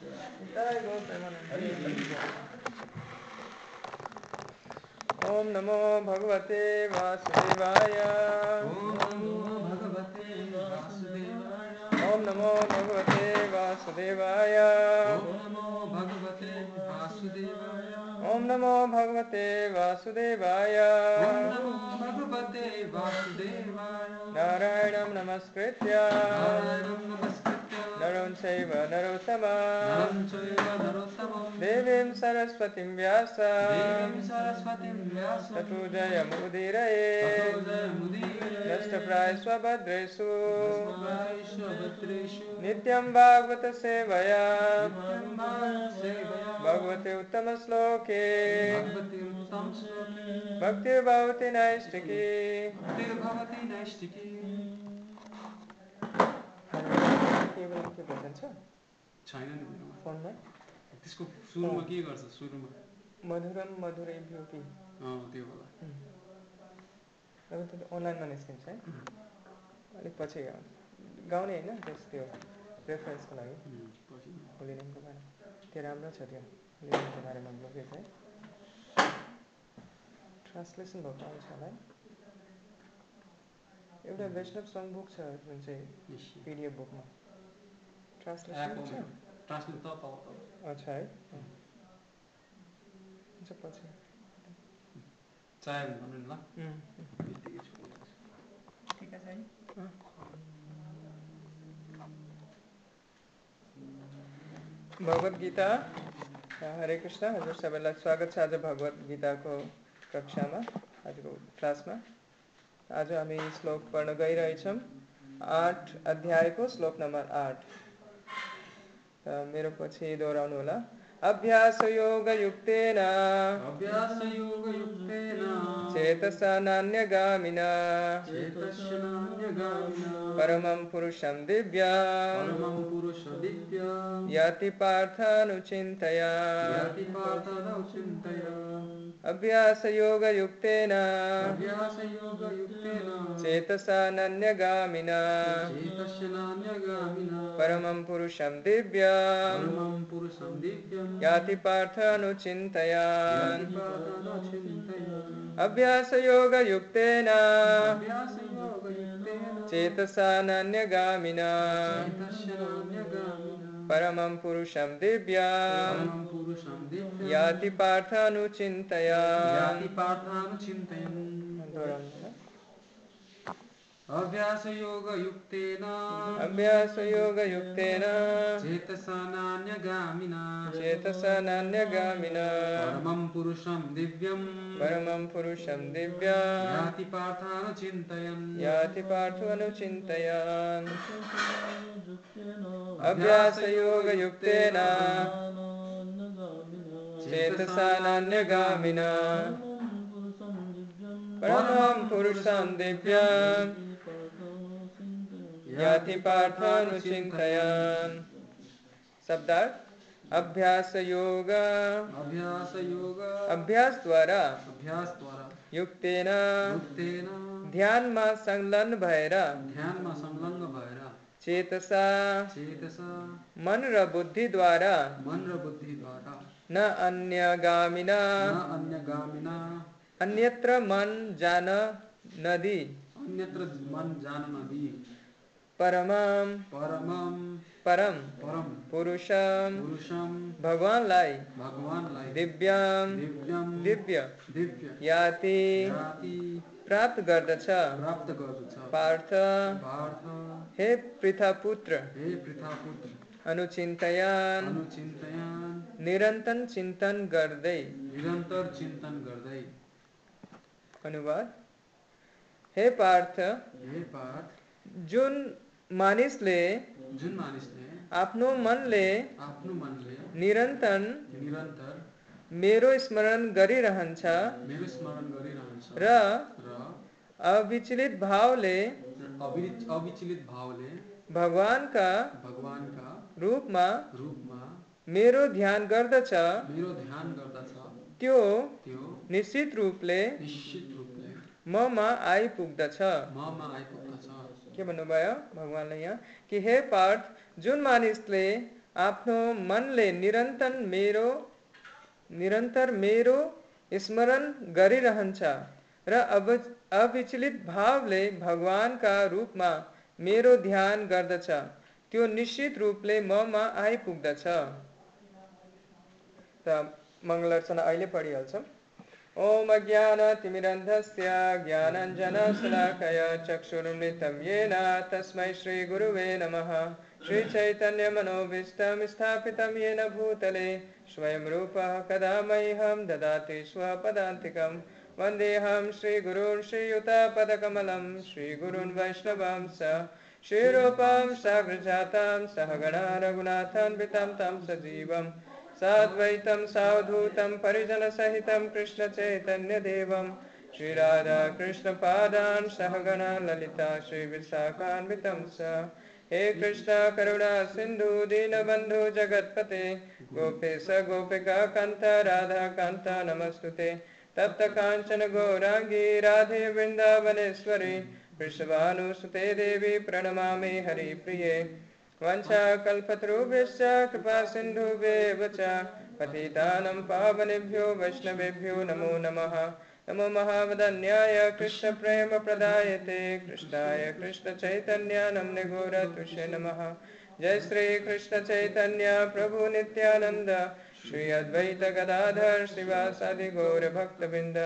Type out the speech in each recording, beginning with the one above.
जय गौ प्रेमानंद ओम नमो भगवते वासुदेवाय। ॐ नमो भगवते वासुदेवाय ओम नमो भगवते वासुदेवाय ॐ नमो भगवते वासुदेवाय। ओम नमो भगवते वासुदेवाय। नारायणं नमस्कृत्य। नरोञ्चैव नरोत्तमा देवीं सरस्वतीं व्यास। ततो जयमुदीरये। नष्टप्राय स्वभद्रेषु नित्यं भागवतसेवया। भगवते उत्तमश्लोके। भक्तिर्भवति नैष्टिकी भक्तिर्भवति नैष्टिकी केवल के भजन छ छैन नि मेरोमा फोनमा? त्यसको सुरुमा के गर्छ? सुरुमा। मधुरम मधुरै अँ त्यो होला। अब त्यो अनलाइनमा निस्किन्छ है। अलिक पछि गाउने होइन जस त्यो रेफरेन्सको लागि। होलिनेमको बारेमा त्यो राम्रो छ त्यो। बारेमा ब्लगेज है। ट्रान्सलेसन भएको आउँछ होला है। एउटा वैष्णव सङ्ग बुक छ जुन चाहिँ। पिडिएफ बुकमा। ट्रान्सलेसन एपमा छ ट्रान्सलेट त तल तल अच्छा है हुन्छ पछि चाहे भन्नु नि ल उम्, उम्। यतिकै छु। ठिक छ है भगवत गीता हरे कृष्ण हजुर सबैलाई स्वागत छ आज भगवत गीताको कक्षामा आजको क्लासमा आज हामी श्लोक पढ्न गइरहेछौँ आठ अध्यायको श्लोक नम्बर आठ मेरो पछि दोहोऱ्याउनु होला। अभ्यासयोगयुक्तेन। अभ्यासयोगयुक्तेन। चेतसा नान्यगामिना। परमं पुरुषं दिव्यां। याति पार्थानुचिन्तया। अभ्यासयोगयुक्तेन। चेतसा नन्यगामिना। परमं पुरुषं दिव्यां। याति पार्थानुचिन्तया याति पार्थनौ चिन्तय अभ्यासयोगयुक्तेन अभ्यासयोगयुक्तेन चेतसा नन्यगामिना चेतस्य नान्यगामिना परमं पुरुषं दिव्या परमं पुरुषं दिव्यं याति पार्थानुचिन्तया याति पार्थानुचिन्तयन् अभ्यासयोगयुक्तेन। अभ्यासयोगयुक्तेन। चेतसा नान्यगामिना चेतसा नान्यगामिना परमं पुरुषं दिव्यं परमं पुरुषं दिव्या याति पार्थानुचिन्तयन् याति पार्थानुचिन्तयान् अभ्यासयोगयुक्तेन चेतसा नान्यगामिना परमं पुरुषं दिव्यां याति पार्थानुचिन्तयान् शब्दार्थ अभ्यास योग अभ्यासयोग। अभ्यास द्वारा। अभ्यासद्वारा युक्तेन। युक्तेन। ध्यानमा संलग्न भएर। ध्यानमा संलग्न भएर। चेतसा। चेतसा। मन र बुद्धिद्वारा मन र बुद्धिद्वारा न अन्यगामिना। न अन्यगामिना। अन्यत्र मन जान नदी। अन्यत्र मन जान नदी। परमं। परमं। परम। परम। पुरुषम पुरुषम भगवानलाई भगवानलाई दिव्याम दिव्यम दिव्य। दिव्य। याति। जाति प्राप्त गर्दछ। प्राप्त गर्दछ। पार्थ। पार्थ। हे पृथा पुत्र हे पृथापुत्र। अनुचिन्तयान। अनुचिन्तयान। निरन्तन चिन्तन गर्दै। निरन्तर चिन्तन गर्दै। अनुवाद। हे पार्थ। हे पार्थ। जुन मानिसले जुन मानिसले आफ्नो मनले आफ्नो मनले निरन्तन निरन्तर मेरो स्मरण गरिरहन्छ मेरो स्मरण गरिरहन्छ र अविचलित भावले अवि- अविचलित भावले भगवानका भगवानका रूपमा रूपमा मेरो ध्यान गर्दछ। मेरो ध्यान गर्दछ। त्यो त्यो निश्चित रूपले निश्चित रूपले ममा आइपुग्दछ। ममा आइपुग्दछ। के भन्नुभयो भगवान्ले यहाँ, कि हे पार्थ, जुन मानिसले आफ्नो मनले निरन्तर मेरो निरन्तर मेरो स्मरण गरिरहन्छ र अब अविचलित भावले भगवानका रूपमा मेरो ध्यान गर्दछ। त्यो निश्चित रूपले ममा आइपुग्दछ। त मङ्गलर्चना अहिले पढिहाल्छौँ। ॐ अज्ञानतिमिरन्धस्य ज्ञानञ्जनशलाकय चक्षुरुन्मितं येन तस्मै श्रीगुरुवे नमः। श्रीचैतन्यमनोभीष्टं स्थापितं येन भूतले, स्वयं रूपः कदा मह्यं ददाति स्वपदान्तिकं। वन्देऽहं श्रीगुरून् श्रीयुतपदकमलं, श्रीगुरून् वैष्णवां स। श्रीरूपं साग्रजातं, सहगणा रघुनाथान्वितं तं सजीवम्। साद्वैतं, सावधूतं, परिजनसहितं, कृष्णचैतन्यदेवं। श्रीराधाकृष्णपादान् सहगणा ललिता श्रीविशाखान्वितं स। हे कृष्ण करुणा सिन्धु, दीनबन्धु जगत्पते। गोपेश गोपिका कान्त, राधा कान्त नमस्तु तप्त काञ्चन गौराङ्गी राधे वृन्दावनेश्वरी। वृषभानुसुते देवी प्रणमामि हरिप्रिये। वंशाकल्पतरुभ्यश्च कृपा सिन्धुभ्येव च पतितानं पावनेभ्यो वैष्णवेभ्यो नमो नमः। नमो महावदन्याय कृष्णप्रेमप्रदायते कृष्णाय कृष्णचैतन्यानम्ने घोरतुष्य नमः। जय श्रीकृष्णचैतन्य प्रभु नित्यानन्द। श्री अद्वैत गदाधर श्रीवासादि गौरभक्तवृन्द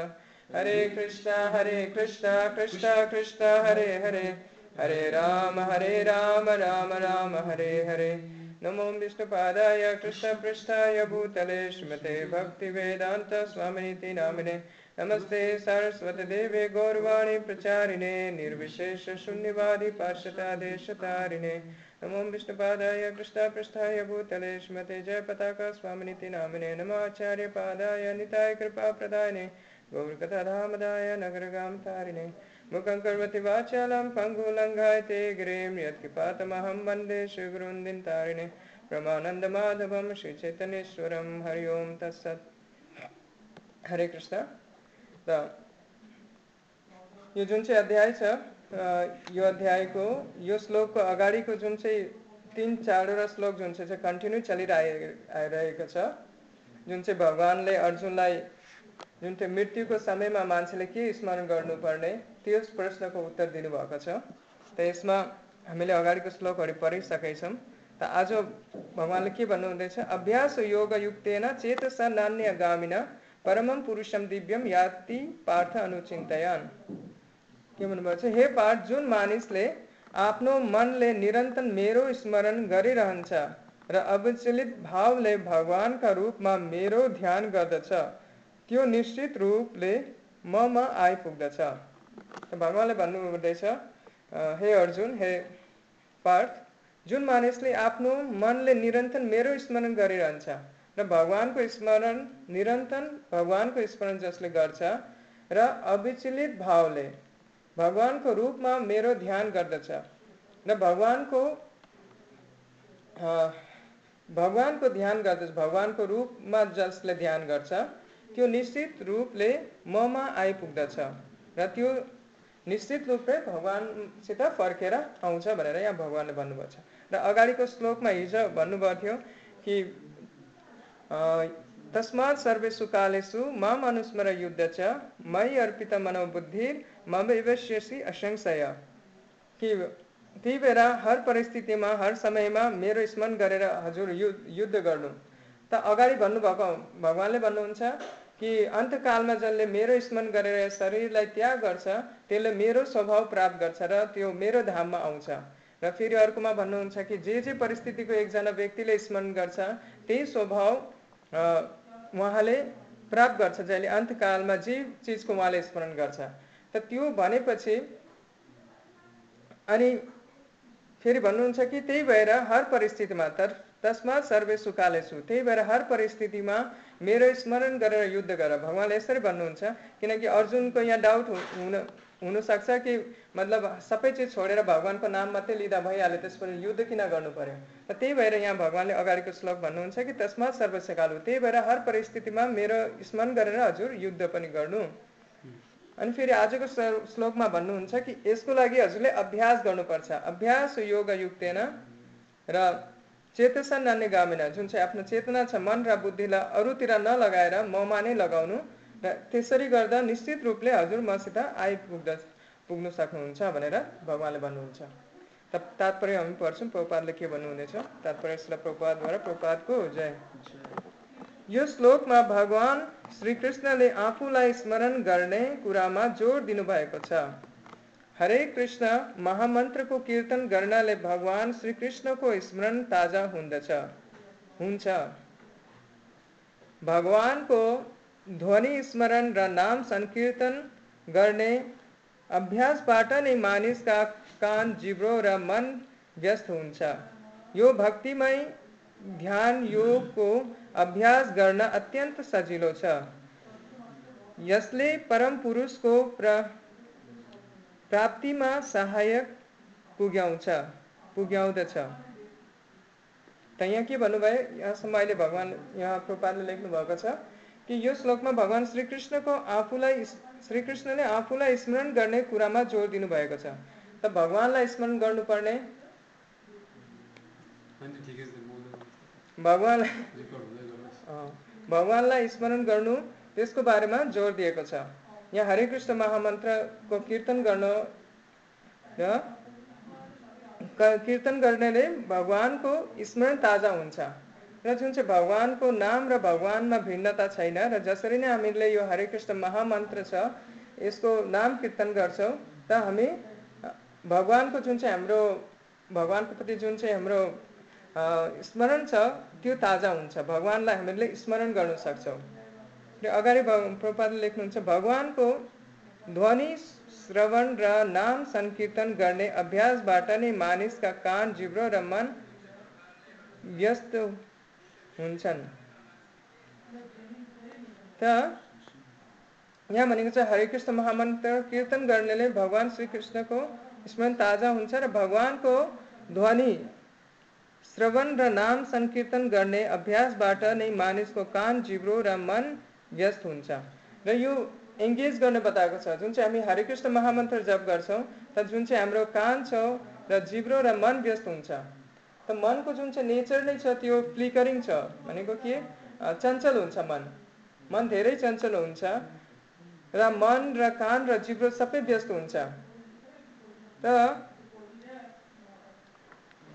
हरे कृष्ण हरे कृष्ण कृष्ण कृष्ण, हरे हरे। हरे राम हरे राम राम राम, हरे हरे। नमो विष्णुपादाय, कृष्णपृष्ठाय, भूतले, श्रीमते भक्तिवेदान्त स्वामिनीति नामिने। नमस्ते सरस्वतदेवे गौरवाणी प्रचारिणे, निर्विशेष शून्यवादी पार्श्वतादेशतारिणे नमो विष्णुपादाय, कृष्णपृष्ठाय, भूतले, श्रीमते जयपताका स्वामिनीति नामिने। नमाचार्यपादाय निताय कृपाप्रदायने। गौरकथाधामदाय नगरगां तारिणे मुखं करोति वाचालं पङ्गुलङ्घायते गिरिं यत्कृपातमहं वन्दे श्रीगुरुन्दिन तारिणे परमानन्दमाधवं श्रीचैतन्येश्वरं हरि ओं तत्सत्। हरे कृष्ण। र यो जुन चाहिँ अध्याय छ यो अध्यायको यो श्लोकको अगाडिको जुन चाहिँ तिन चारवटा श्लोक जुन चाहिँ कन्टिन्यू चलिरहे आइरहेको छ जुन चाहिँ भगवान्ले अर्जुनलाई जुन चाहिँ मृत्युको समयमा मान्छेले के स्मरण गर्नुपर्ने त्यो प्रश्नको उत्तर दिनुभएको छ। त यसमा हामीले अगाडिको श्लोकहरू पढिसकेछौँ। त आज भगवान्ले के भन्नुहुँदैछ? अभ्यास योग युक्तेन चेतसा नान्य गामिन परमम पुरुषम दिव्यम याति पार्थ अनुचिन्तयान। के भन्नुभएको छ? हे पार्थ, जुन मानिसले आफ्नो मनले निरन्तर मेरो स्मरण गरिरहन्छ र अविचलित भावले भगवानका रूपमा मेरो ध्यान गर्दछ त्यो निश्चित रूपले ममा आइपुग्दछ। भगवान्ले भन्नुहुँदैछ हे अर्जुन हे पार्थ जुन मानिसले आफ्नो मनले निरन्तर मेरो स्मरण गरिरहन्छ र भगवान्को स्मरण निरन्तर भगवान्को स्मरण जसले गर्छ र अविचलित भावले भगवान्को रूपमा मेरो ध्यान गर्दछ र भगवान्को भगवान्को ध्यान गर्दछ भगवान्को रूपमा जसले ध्यान गर्छ त्यो निश्चित रूपले ममा आइपुग्दछ र त्यो निश्चित रूपले भगवान्सित फर्केर आउँछ भनेर यहाँ भगवान्ले भन्नुभएको छ। र अगाडिको श्लोकमा हिजो भन्नुभएको थियो कि तस्मात् सर्वेषु कालेषु मम अनुस्मर युद्ध छ मयि अर्पित मनोबुद्धि मम विवश्यसी असंशय कि त्यही भएर हर परिस्थितिमा हर समयमा मेरो स्मरण गरेर हजुर युद्ध गर्नु। त अगाडि भन्नुभएको भगवान्ले भन्नुहुन्छ कि अन्तकालमा जसले मेरो स्मरण गरेर शरीरलाई त्याग गर्छ त्यसले मेरो स्वभाव प्राप्त गर्छ र त्यो मेरो धाममा आउँछ। र फेरि अर्कोमा भन्नुहुन्छ कि जे जे परिस्थितिको एकजना व्यक्तिले स्मरण गर्छ त्यही स्वभाव उहाँले प्राप्त गर्छ जहिले अन्तकालमा जे चिजको उहाँले स्मरण गर्छ। त त्यो भनेपछि अनि फेरि भन्नुहुन्छ कि त्यही भएर हर परिस्थितिमा तर तस्मा सर्वे सुकाले छु त्यही भएर हर परिस्थितिमा मेरो स्मरण गरेर युद्ध गर। भगवान्ले यसरी भन्नुहुन्छ किनकि अर्जुनको यहाँ डाउट हुन हुनसक्छ कि मतलब सबै चिज छोडेर भगवान्को नाम मात्रै लिँदा भइहाल्यो त्यसपछि युद्ध किन गर्नु पर्यो? र त्यही भएर यहाँ भगवान्ले अगाडिको श्लोक भन्नुहुन्छ कि तस्मा सर्वसकालु त्यही भएर हर परिस्थितिमा मेरो स्मरण गरेर हजुर युद्ध पनि गर्नु। अनि फेरि आजको श्लोकमा भन्नुहुन्छ कि यसको लागि हजुरले अभ्यास गर्नुपर्छ। अभ्यास योग युक्तेन र चेतसा नान्य गामिना जुन चाहिँ आफ्नो चेतना छ मन र बुद्धिलाई अरूतिर नलगाएर ममा नै लगाउनु र त्यसरी गर्दा निश्चित रूपले हजुर मसित आइपुग्द पुग्नु सक्नुहुन्छ भनेर भगवान्ले भन्नुहुन्छ। त तात्पर्य हामी पढ्छौँ प्रपातले के भन्नुहुनेछ? तात्पर्य प्रपातद्वारा प्रपातको जय। यो श्लोकमा भगवान श्रीकृष्णले आफूलाई स्मरण गर्ने कुरामा जोड दिनुभएको छ। हरे कृष्ण, महामंत्र को कीर्तन गर्नाले भगवान श्री कृष्ण को स्मरण ताज़ा हुन्छ भगवानको ध्वनि स्मरण र नाम संकीर्तन गर्ने अभ्यासबाट नै मानिसका कान, जिब्रो र मन व्यस्त यो भक्तिमय ध्यान योगको अभ्यास गर्न अत्यन्त सजिलो छ। यसले परम प्र प्राप्तिमा सहायक पुग्याउँछ पुग्याउँदछ। त यहाँ के भन्नुभयो? यहाँसम्म अहिले भगवान् यहाँ प्रोपालले लेख्नु भएको छ कि यो श्लोकमा भगवान् श्रीकृष्णको आफूलाई श्रीकृष्णले आफूलाई स्मरण गर्ने कुरामा जोड दिनुभएको छ। त भगवान्लाई स्मरण गर्नुपर्ने? भगवान्लाई भगवान्लाई स्मरण गर्नु त्यसको बारेमा जोड दिएको छ। यहाँ हरे कृष्ण महामन्त्रको कीर्तन गर्न र कीर्तन गर्नेले भगवानको स्मरण ताजा हुन्छ। र जुन चाहिँ भगवानको नाम र भगवानमा भिन्नता छैन र जसरी नै हामीले यो हरे कृष्ण महामन्त्र छ यसको नाम कीर्तन गर्छौँ त हामी भगवानको जुन चाहिँ हाम्रो भगवानको प्रति जुन चाहिँ हाम्रो स्मरण छ त्यो ताजा हुन्छ। भगवान्लाई हामीले स्मरण गर्न सक्छौँ। र अगाडि प्रभुपादले लेख्नुहुन्छ भगवानको ध्वनि श्रवण र नाम सङ्कीर्तन गर्ने अभ्यासबाट नै मानिसका कान, जिब्रो र मन व्यस्त हुन्छन्। त यहाँ भनेको हरे कृष्ण महामन्त्र कीर्तन गर्नेले भगवान् श्रीकृष्णको स्मरण ताज़ा हुन्छ र भगवानको ध्वनि श्रवण र नाम सङ्कीर्तन गर्ने अभ्यासबाट नै मानिसको कान, जिब्रो र मन व्यस्त हुन्छ। र यो एङ्गेज गर्ने बताएको छ जुन चाहिँ हामी हरे कृष्ण महामन्त्र जप गर्छौँ त जुन चाहिँ हाम्रो कान छ र जिब्रो र मन व्यस्त हुन्छ। त मनको जुन चाहिँ नेचर नै छ त्यो फ्लिकरिङ छ भनेको के? चञ्चल हुन्छ मन। मन धेरै चञ्चल हुन्छ र मन र कान र जिब्रो सबै व्यस्त हुन्छ। र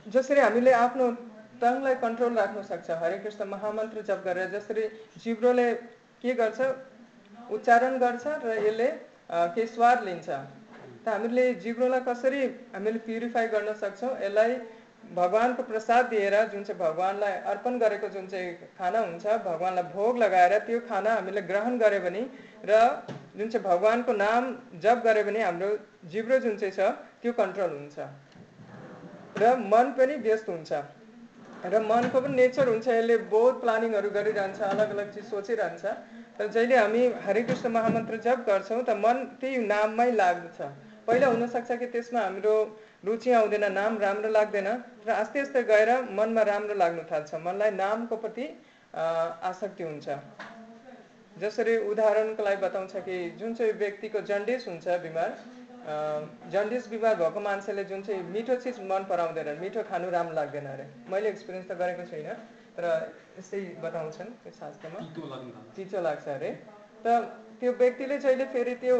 जसरी हामीले आफ्नो टङलाई कन्ट्रोल राख्न सक्छ हरे कृष्ण महामन्त्र जप गरेर जसरी जिब्रोले के गर्छ? उच्चारण गर्छ र यसले केही स्वाद लिन्छ। त हामीले जिब्रोलाई कसरी हामीले प्युरिफाई गर्न सक्छौँ? यसलाई भगवानको प्रसाद दिएर जुन चाहिँ भगवान्लाई अर्पण गरेको जुन चाहिँ खाना हुन्छ भगवान्लाई भोग लगाएर त्यो खाना हामीले ग्रहण गऱ्यो भने र जुन चाहिँ भगवानको नाम जप गऱ्यो भने हाम्रो जिब्रो जुन चाहिँ छ त्यो कन्ट्रोल हुन्छ। र मन पनि व्यस्त हुन्छ। र मनको पनि नेचर हुन्छ यसले बहुत प्लानिङहरू गरिरहन्छ अलग अलग चिज सोचिरहन्छ। तर जहिले हामी हरे कृष्ण महामन्त्र जप गर्छौँ त मन त्यही नाममै लाग्दछ। पहिला हुनसक्छ कि त्यसमा हाम्रो रुचि आउँदैन नाम राम्रो लाग्दैन र आस्ते आस्ते गएर मनमा राम्रो लाग्नु थाल्छ। मनलाई नामको प्रति आसक्ति हुन्छ। जसरी उदाहरणको लागि बताउँछ कि जुन चाहिँ व्यक्तिको जन्डिस हुन्छ बिमार जन्डिस बिमार भएको मान्छेले जुन चाहिँ मिठो चिज मन पराउँदैन मिठो खानु राम्रो लाग्दैन अरे। मैले एक्सपिरियन्स त गरेको छैन तर यस्तै बताउँछन् त्यो शास्त्रमा। चिसो लाग्छ अरे। त त्यो व्यक्तिले जहिले फेरि त्यो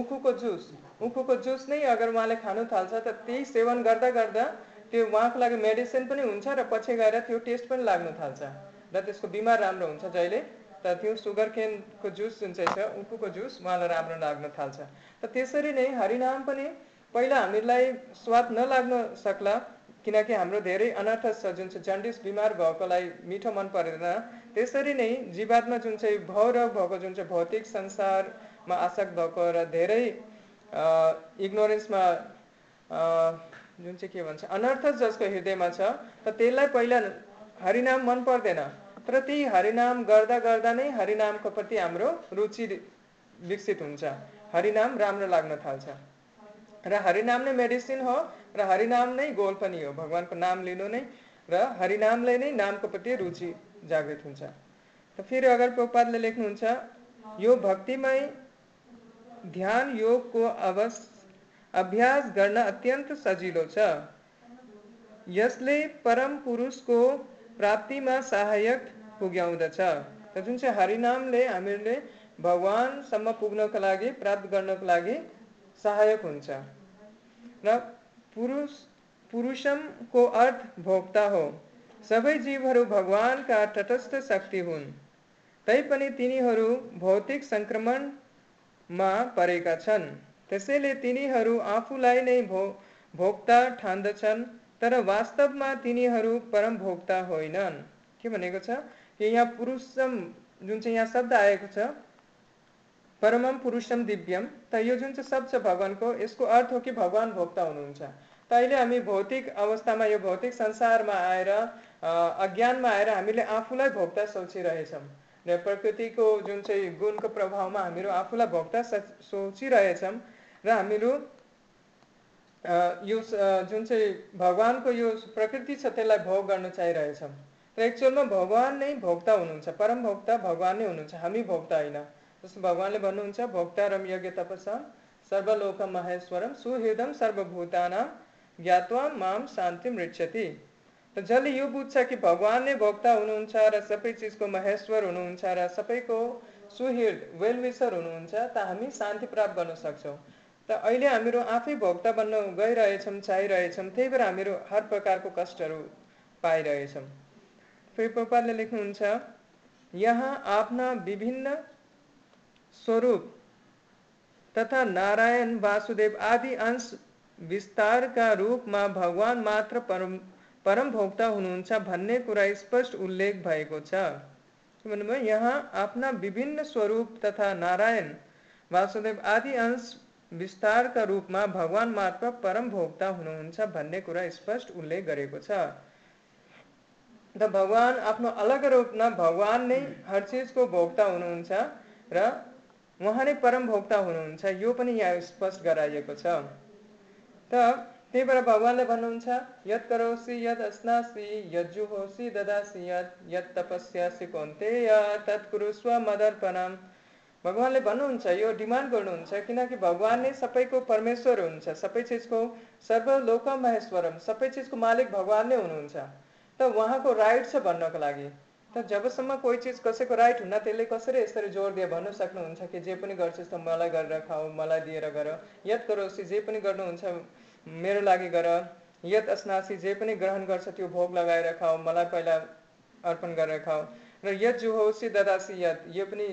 उखुको जुस उखुको जुस नै अगर उहाँले खानु थाल्छ त त्यही सेवन गर्दा गर्दा त्यो उहाँको लागि मेडिसिन पनि हुन्छ र पछि गएर त्यो टेस्ट पनि लाग्नु थाल्छ। र त्यसको बिमार राम्रो हुन्छ जहिले त त्यो सुगर केनको जुस जुन चाहिँ छ उखुको जुस उहाँलाई राम्रो लाग्न थाल्छ। त त्यसरी नै हरिनाम पनि पहिला हामीलाई स्वाद नलाग्न सक्ला किनकि हाम्रो धेरै अनर्थ छ जुन चाहिँ जन्डिस बिमार भएकोलाई मिठो मन पर्दैन त्यसरी नै जीवात्मा जुन चाहिँ भौरव भएको जुन चाहिँ भौतिक संसारमा आसक्त भएको र धेरै इग्नोरेन्समा जुन चाहिँ के भन्छ अनर्थ जसको हृदयमा छ त त्यसलाई पहिला हरिनाम मन पर्दैन। त्यही हरिनाम गर्दा गर्दा नै हरिनामको प्रति हाम्रो रुचि विकसित हुन्छ। हरिनाम राम्रो लाग्न थाल्छ। र हरिनाम नै मेडिसिन हो र हरिनाम नै गोल पनि हो। भगवान्को नाम लिनु नै र हरिनामले नै नामको प्रति रुचि जागृत हुन्छ। त फेरि अगर प्रपातले लेख्नुहुन्छ, यो भक्तिमय ध्यान योगको अवस अभ्यास गर्न अत्यन्त सजिलो छ। यसले परम पुरुषको प्राप्तिमा सहायक पुग्याउँदछ। र जुन चाहिँ हरिनामले हामीले भगवान्सम्म पुग्नको प्राप्त गर्नको लागि सहायक र पुरुष, पुरुषमको अर्थ भोक्ता हो। सबै जीवहरू भगवानका तटस्थ शक्ति हुन्। तैपनि तिनीहरू भौतिक सङ्क्रमणमा परेका छन्। त्यसैले तिनीहरू आफूलाई नै भो, भोक्ता ठान्दछन्। तर वास्तवमा तिनीहरू परम भोक्ता होइनन्। के भनेको छ? कि यहाँ पुरुषम जुन चाहिँ यहाँ शब्द आएको छ परमम पुरुषम दिव्यम त यो जुन चाहिँ शब्द छ भगवान्को यसको अर्थ हो कि भगवान् भोक्ता हुनुहुन्छ। त अहिले हामी भौतिक अवस्थामा यो भौतिक संसारमा आएर अज्ञानमा आएर हामीले आफूलाई भोक्ता सोचिरहेछौँ। र प्रकृतिको जुन चाहिँ गुणको प्रभावमा हामीहरू आफूलाई भोक्ता सोचिरहेछौँ र हामीहरू यो जुन चाहिँ भगवान्को यो प्रकृति छ, त्यसलाई भोग गर्न चाहिरहेछौँ। र एक्चुअलमा भगवान् नै भोक्ता हुनुहुन्छ, परम भोक्ता भगवान् नै हुनुहुन्छ, हामी भोक्ता होइन। जस्तो भगवान्ले भन्नुहुन्छ भोक्तारम यज्ञ तपसा सर्वलोक महेश्वरम सुहृदम सर्वभूतानाम ज्ञात्वा माम शान्ति मृक्षति त जसले यो बुझ्छ कि भगवान् नै भोक्ता हुनुहुन्छ र सबै चिजको महेश्वर हुनुहुन्छ र सबैको सुहृद वेलविसर हुनुहुन्छ, त हामी शान्ति प्राप्त गर्न सक्छौँ। त अहिले हामीहरू आफै भोक्ता बन्न गइरहेछौँ, चाहिरहेछौँ, त्यही भएर हामीहरू हर प्रकारको कष्टहरू पाइरहेछौँ। फेरि प्रपातले लेख्नुहुन्छ, यहाँ आफ्ना विभिन्न स्वरूप तथा नारायण, वासुदेव आदि अंश विस्तारका रूपमा भगवान मात्र परम परम भोक्ता हुनुहुन्छ भन्ने कुरा स्पष्ट उल्लेख भएको छ। भन्नुभयो? यहाँ आफ्ना विभिन्न स्वरूप तथा नारायण, वासुदेव आदि अंश विस्तारका रूपमा भगवान मार्फत परम भोक्ता हुनुहुन्छ भन्ने कुरा स्पष्ट उल्लेख गरेको छ। त भगवान् आफ्नो अलग रूपमा भगवान् नै हर चिजको भोक्ता हुनुहुन्छ र उहाँ नै परम भोक्ता हुनुहुन्छ, यो पनि यहाँ स्पष्ट गराइएको छ। त त्यही भएर भगवान्ले भन्नुहुन्छ, यत करोसी यद अस्नासी यद जुहोसी, ददासी यद यद तपस्यासी कोन्ते तत्कुरुस्व मदर्पणम भगवान्ले भन्नुहुन्छ यो डिमान्ड गर्नुहुन्छ किनकि भगवान् नै सबैको परमेश्वर हुनुहुन्छ सबै चिजको सर्वलोक महेश्वरम सबै चिजको मालिक भगवान् नै हुनुहुन्छ। त उहाँको राइट छ भन्नको लागि। त जबसम्म कोही चिज कसैको राइट हुन्न त्यसले कसरी यसरी जोड दिए भन्नु सक्नुहुन्छ कि जे पनि गर्छस् त मलाई गरेर खाऊ मलाई दिएर गर यद गरोसी जे पनि गर्नुहुन्छ मेरो लागि गर यद अस्नासी जे पनि ग्रहण गर्छ त्यो भोग लगाएर खाऊ मलाई पहिला अर्पण गरेर खाऊ र यद जुहोसी ददासी यद यो पनि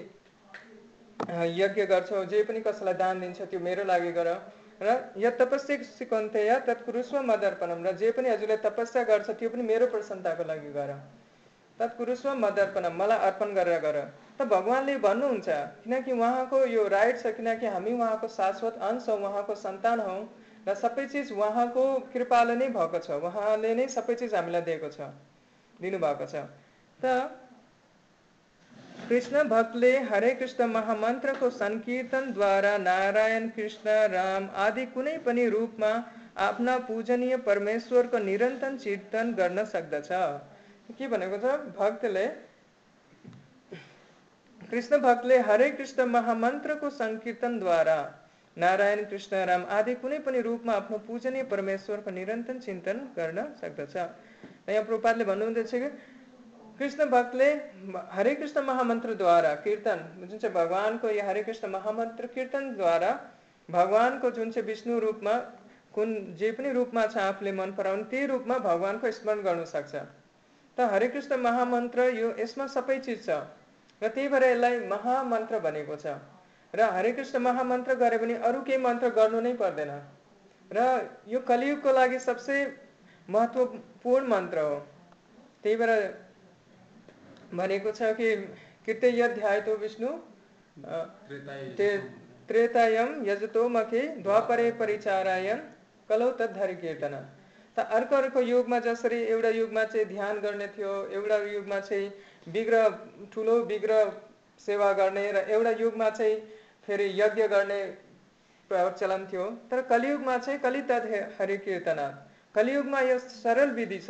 यज्ञ गर्छौ जे पनि कसैलाई दान दिन्छ त्यो मेरो लागि गर। र या तपस्या सिकन्थे या तत्कुरुस्व मदर्पणम र जे पनि हजुरले तपस्या गर्छ त्यो पनि मेरो प्रसन्नताको लागि गर। तत्कुरुस्व मदर्पणम मलाई अर्पण गरेर गर। त भगवान्ले भन्नुहुन्छ किनकि उहाँको यो राइट छ किनकि हामी उहाँको शाश्वत अंश हौ उहाँको सन्तान हौ र सबै चिज उहाँको कृपाले नै भएको छ। उहाँले नै सबै चिज हामीलाई दिएको छ दिनुभएको छ। त कृष्ण भक्तले हरे कृष्ण महामंत्र को संकीर्तन द्वारा नारायण कृष्ण राम आदि कुनै पनि रूपमा आफ्ना पूजनीय परमेश्वरको निरन्तर चिन्तन गर्न सक्दछ के भनेको छ भक्तले कृष्ण भक्तले हरे कृष्ण महामन्त्रको सङ्कीर्तनद्वारा नारायण कृष्ण राम आदि कुनै पनि रूपमा आफ्नो पूजनीय परमेश्वरको निरन्तर चिन्तन गर्न सक्दछ यहाँ प्रोपातले भन्नुहुँदैछ कि कृष्ण भक्त भक्तले हरे कृष्ण महामंत्र द्वारा कीर्तन जुन चाहिँ भगवान्को यो हरे कृष्ण महामन्त्र कीर्तनद्वारा भगवान्को जुन चाहिँ विष्णु रूपमा कुन जे पनि रूपमा छ आफूले मन पराउने त्यही रूपमा भगवान्को स्मरण गर्नु सक्छ त हरे कृष्ण महामन्त्र यो यसमा सबै चिज छ। र त्यही भएर यसलाई महामन्त्र भनेको छ। र हरे कृष्ण महामन्त्र गरे अरू केही मन्त्र गर्नु नै पर्दैन। र यो कलियुगको लागि सबसे महत्त्वपूर्ण मन्त्र हो। त्यही भएर भनेको छ कि कृत्य यध्यायतो विष्णु त्रेतायम यजतो मखे द्वापरे परिचारायण कलौ तद्धरि कीर्तन त अर्को अर्को युगमा जसरी एउटा युगमा चाहिँ ध्यान गर्ने थियो एउटा युगमा चाहिँ विग्रह ठुलो विग्रह सेवा गर्ने र एउटा युगमा चाहिँ फेरि यज्ञ गर्ने प्रचलन थियो। तर कलियुगमा चाहिँ कलि तद हरि कीर्तन कलियुगमा यो सरल विधि छ।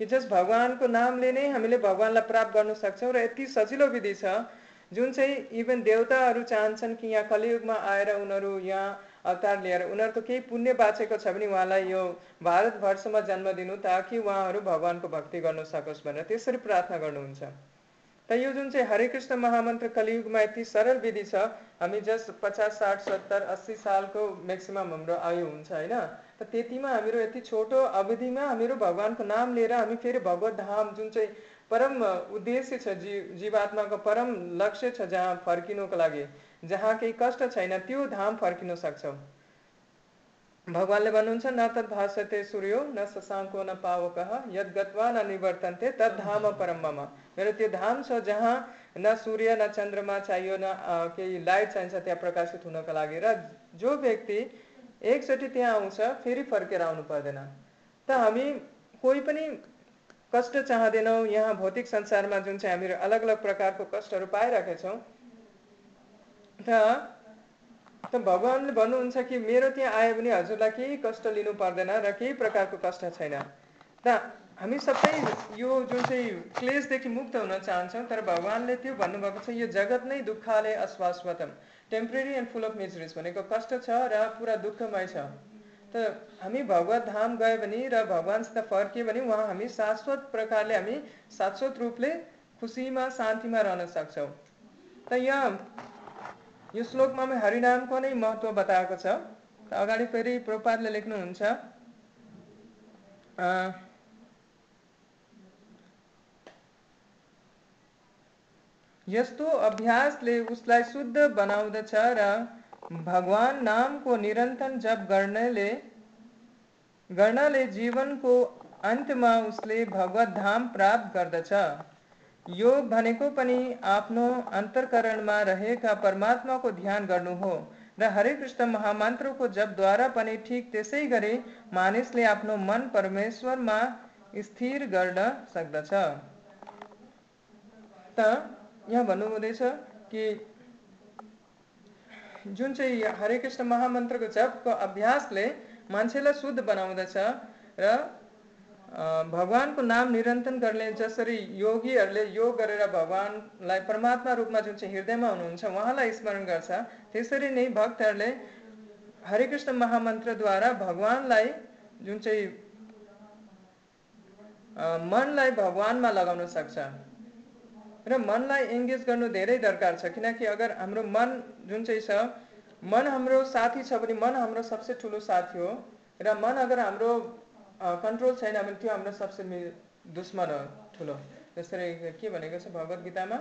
कि जस भगवान्को नामले नै हामीले भगवान्लाई प्राप्त गर्न सक्छौँ र यति सजिलो विधि छ। जुन चाहिँ इभन देवताहरू चाहन्छन् कि यहाँ कलियुगमा आएर उनीहरू यहाँ अवतार लिएर उनीहरूको केही पुण्य बाँचेको छ भने उहाँलाई यो भारतवर्षमा जन्म दिनु ताकि उहाँहरू भगवान्को भक्ति गर्न सकोस् भनेर त्यसरी प्रार्थना गर्नुहुन्छ। त यो जुन चाहिँ हरे कृष्ण महामन्त्र कलियुगमा यति सरल विधि छ हामी जस्ट पचास साठ सत्तर अस्सी सालको म्याक्सिमम् हाम्रो आयु हुन्छ होइन? त त्यतिमा हामीहरू यति छोटो अवधिमा हामीहरू भगवान्को नाम लिएर हामी फेरि भगवत धाम जुन चाहिँ परम उद्देश्य छ जी जीवात्माको परम लक्ष्य छ जहाँ फर्किनुको लागि जहाँ केही कष्ट छैन त्यो धाम फर्किन सक्छौँ। भगवान्ले भन्नुहुन्छ न तत् भाषते सूर्यो न शशाङ्को न पावक यद गत्वा न निवर्तन्ते तद धाम परम मम मेरो त्यो धाम छ जहाँ न सूर्य न चन्द्रमा चाहियो न केही लाइट चाहिन्छ त्यहाँ प्रकाशित हुनको लागि र जो व्यक्ति एकचोटि त्यहाँ आउँछ फेरि फर्केर आउनु पर्दैन त हामी कोही पनि कष्ट चाहँदैनौँ यहाँ भौतिक संसारमा जुन चाहिँ हामीहरू अलग अलग प्रकारको कष्टहरू पाइरहेका छौँ। त त भगवान्ले भन्नुहुन्छ कि मेरो त्यहाँ आयो भने हजुरलाई केही कष्ट लिनु पर्दैन र केही प्रकारको कष्ट छैन। त हामी सबै यो जुन चाहिँ क्लेसदेखि मुक्त हुन चाहन्छौँ तर भगवान्ले त्यो भन्नुभएको छ यो जगत नै दुःखले अस्वास्वतम temporary and full of miseries भनेको कष्ट छ र पुरा दुःखमय छ। त हामी भगवत धाम गयो भने र भगवान्सित फर्क्यो भने उहाँ हामी शाश्वत प्रकारले हामी शाश्वत रूपले खुसीमा शान्तिमा रहन सक्छौँ। त यहाँ यो श्लोकमा हामी हरिनामको नै महत्त्व बताएको छ। अगाडि फेरि प्रपातले लेख्नुहुन्छ यस्तो अभ्यासले उसलाई शुद्ध बनाउँदछ र भगवान नामको निरन्तर जप गर्नेले, गर्नाले जीवनको अन्त्यमा उसले भगवत धाम प्राप्त गर्दछ। योग भनेको पनि आफ्नो अन्तर्करणमा रहेका परमात्माको ध्यान गर्नु हो र हरे कृष्ण महामन्त्रको जपद्वारा पनि ठिक त्यसै गरी मानिसले आफ्नो मन परमेश्वरमा स्थिर गर्न सक्दछ। त यहाँ भन्नुहुँदैछ कि जुन चाहिँ हरे कृष्ण महामन्त्रको जपको अभ्यासले मान्छेलाई शुद्ध बनाउँदछ र भगवान्को नाम निरन्तन गर्ने जसरी योगीहरूले योग गरेर भगवान्लाई परमात्मा रूपमा जुन चाहिँ हृदयमा हुनुहुन्छ उहाँलाई स्मरण गर्छ त्यसरी नै भक्तहरूले हरे कृष्ण महामन्त्रद्वारा भगवान्लाई जुन चाहिँ मनलाई भगवान्मा लगाउन सक्छ। र मनलाई इङ्गेज गर्नु धेरै दरकार छ। किनकि अगर हाम्रो मन जुन चाहिँ छ मन हाम्रो साथी छ भने मन हाम्रो सबसे ठुलो साथी हो। र मन अगर हाम्रो कन्ट्रोल छैन भने त्यो हाम्रो सबसे दुश्मन हो ठुलो। जसरी के भनेको छ भगवत गीतामा?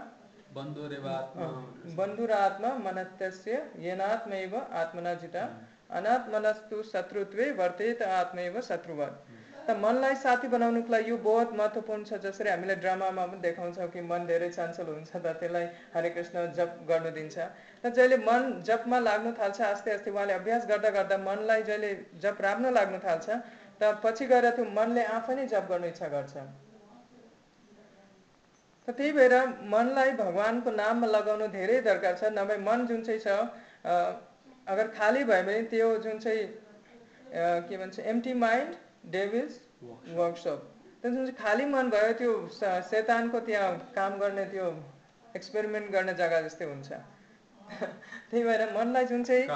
बन्धु र आत्मा मनत्यस्य येनात्मैव आत्मना जिता। अनात्मनस्तु शत्रुत्वे वर्तेत आत्मैव शत्रुवत। त मनलाई साथी बनाउनुको लागि यो बहुत महत्त्वपूर्ण छ जसरी हामीले ड्रामामा पनि देखाउँछौँ कि मन धेरै चञ्चल हुन्छ त त्यसलाई हरे कृष्ण जप गर्नु दिन्छ। र जहिले मन जपमा लाग्नु थाल्छ आस्ते आस्ते उहाँले अभ्यास गर्दा गर्दा मनलाई जहिले जप राम्रो लाग्नु थाल्छ त पछि गएर त्यो मनले आफै नै जप गर्ने इच्छा गर्छ। त त्यही भएर मनलाई भगवान्को नाममा लगाउनु धेरै दरकार छ नभए मन जुन चाहिँ छ अगर खाली भयो भने त्यो जुन चाहिँ के भन्छ एमटी माइन्ड डेभिल्स वर्कसप त्यो जुन चाहिँ खाली मन भयो त्यो शैतानको त्यहाँ काम गर्ने त्यो एक्सपेरिमेन्ट गर्ने जग्गा जस्तै हुन्छ। त्यही भएर मनलाई जुन चाहिँ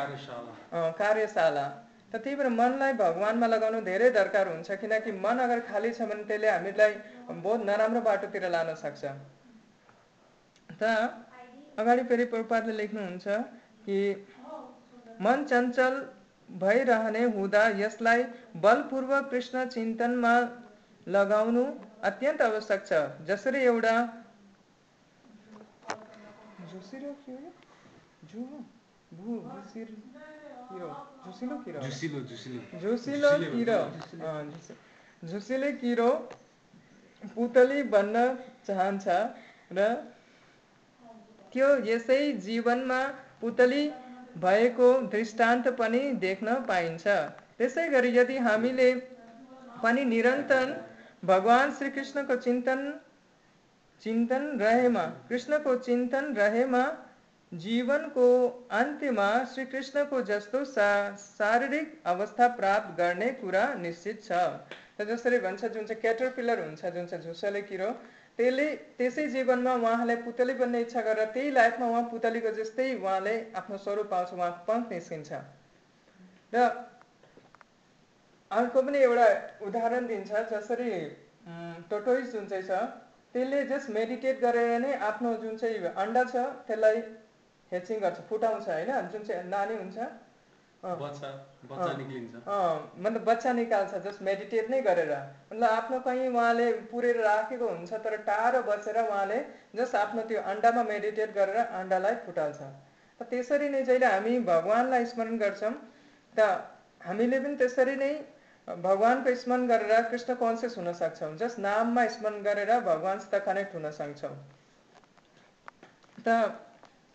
कार्यशाला। त त्यही भएर मनलाई भगवान्मा लगाउनु धेरै दरकार हुन्छ किनकि मन अगर खाली छ भने त्यसले हामीलाई बहुत नराम्रो बाटोतिर लान सक्छ। त अगाडि फेरि प्रपातले लेख्नुहुन्छ कि मन चञ्चल भइरहने हुँदा यसलाई बलपूर्वक कृष्ण चिन्तनमा लगाउनु अत्यन्त आवश्यक छ। जसरी एउटा किरो। झुसिले किरो पुतली बन्न चाहन्छ र त्यो यसै जीवनमा पुतली भएको दृष्टांत पनि देख्न पाइन्छ। त्यसै गरी यदि हामीले पनि निरन्तर भगवान् श्रीकृष्णको चिन्तन चिन्तन रहेमा, कृष्णको चिन्तन रहेमा जीवनको अन्त्यमा श्रीकृष्णको जस्तो सा शारीरिक अवस्था प्राप्त गर्ने कुरा निश्चित छ। त जसरी भन्छ, जुन चाहिँ क्याटरपिलर हुन्छ, जुन चाहिँ झुसले किरो त्यसले त्यसै जीवनमा उहाँलाई पुतली बन्ने इच्छा गरेर त्यही लाइफमा उहाँ पुतलीको जस्तै उहाँले आफ्नो स्वरूप पाउँछ उहाँको पङ्ख निस्किन्छ। र अर्को पनि एउटा उदाहरण दिन्छ जसरी टोटोइस जुन चाहिँ छ त्यसले जस्ट मेडिटेट गरेर नै आफ्नो जुन चाहिँ अन्डा छ त्यसलाई हेचिङ गर्छ फुटाउँछ होइन? जुन चाहिँ नानी हुन्छ मतलब बच्चा निकाल्छ जस्ट मेडिटेट नै गरेर। मतलब आफ्नो कहीँ उहाँले पुरेर राखेको हुन्छ तर टाढो बसेर उहाँले जस्ट आफ्नो त्यो अन्डामा मेडिटेट गरेर अन्डालाई फुटाल्छ। त्यसरी नै जहिले हामी भगवान्लाई स्मरण गर्छौँ त हामीले पनि त्यसरी नै भगवान्को स्मरण गरेर कृष्ण कन्सियस हुन सक्छौँ। जस्ट नाममा स्मरण गरेर भगवान्सित कनेक्ट हुन सक्छौँ। त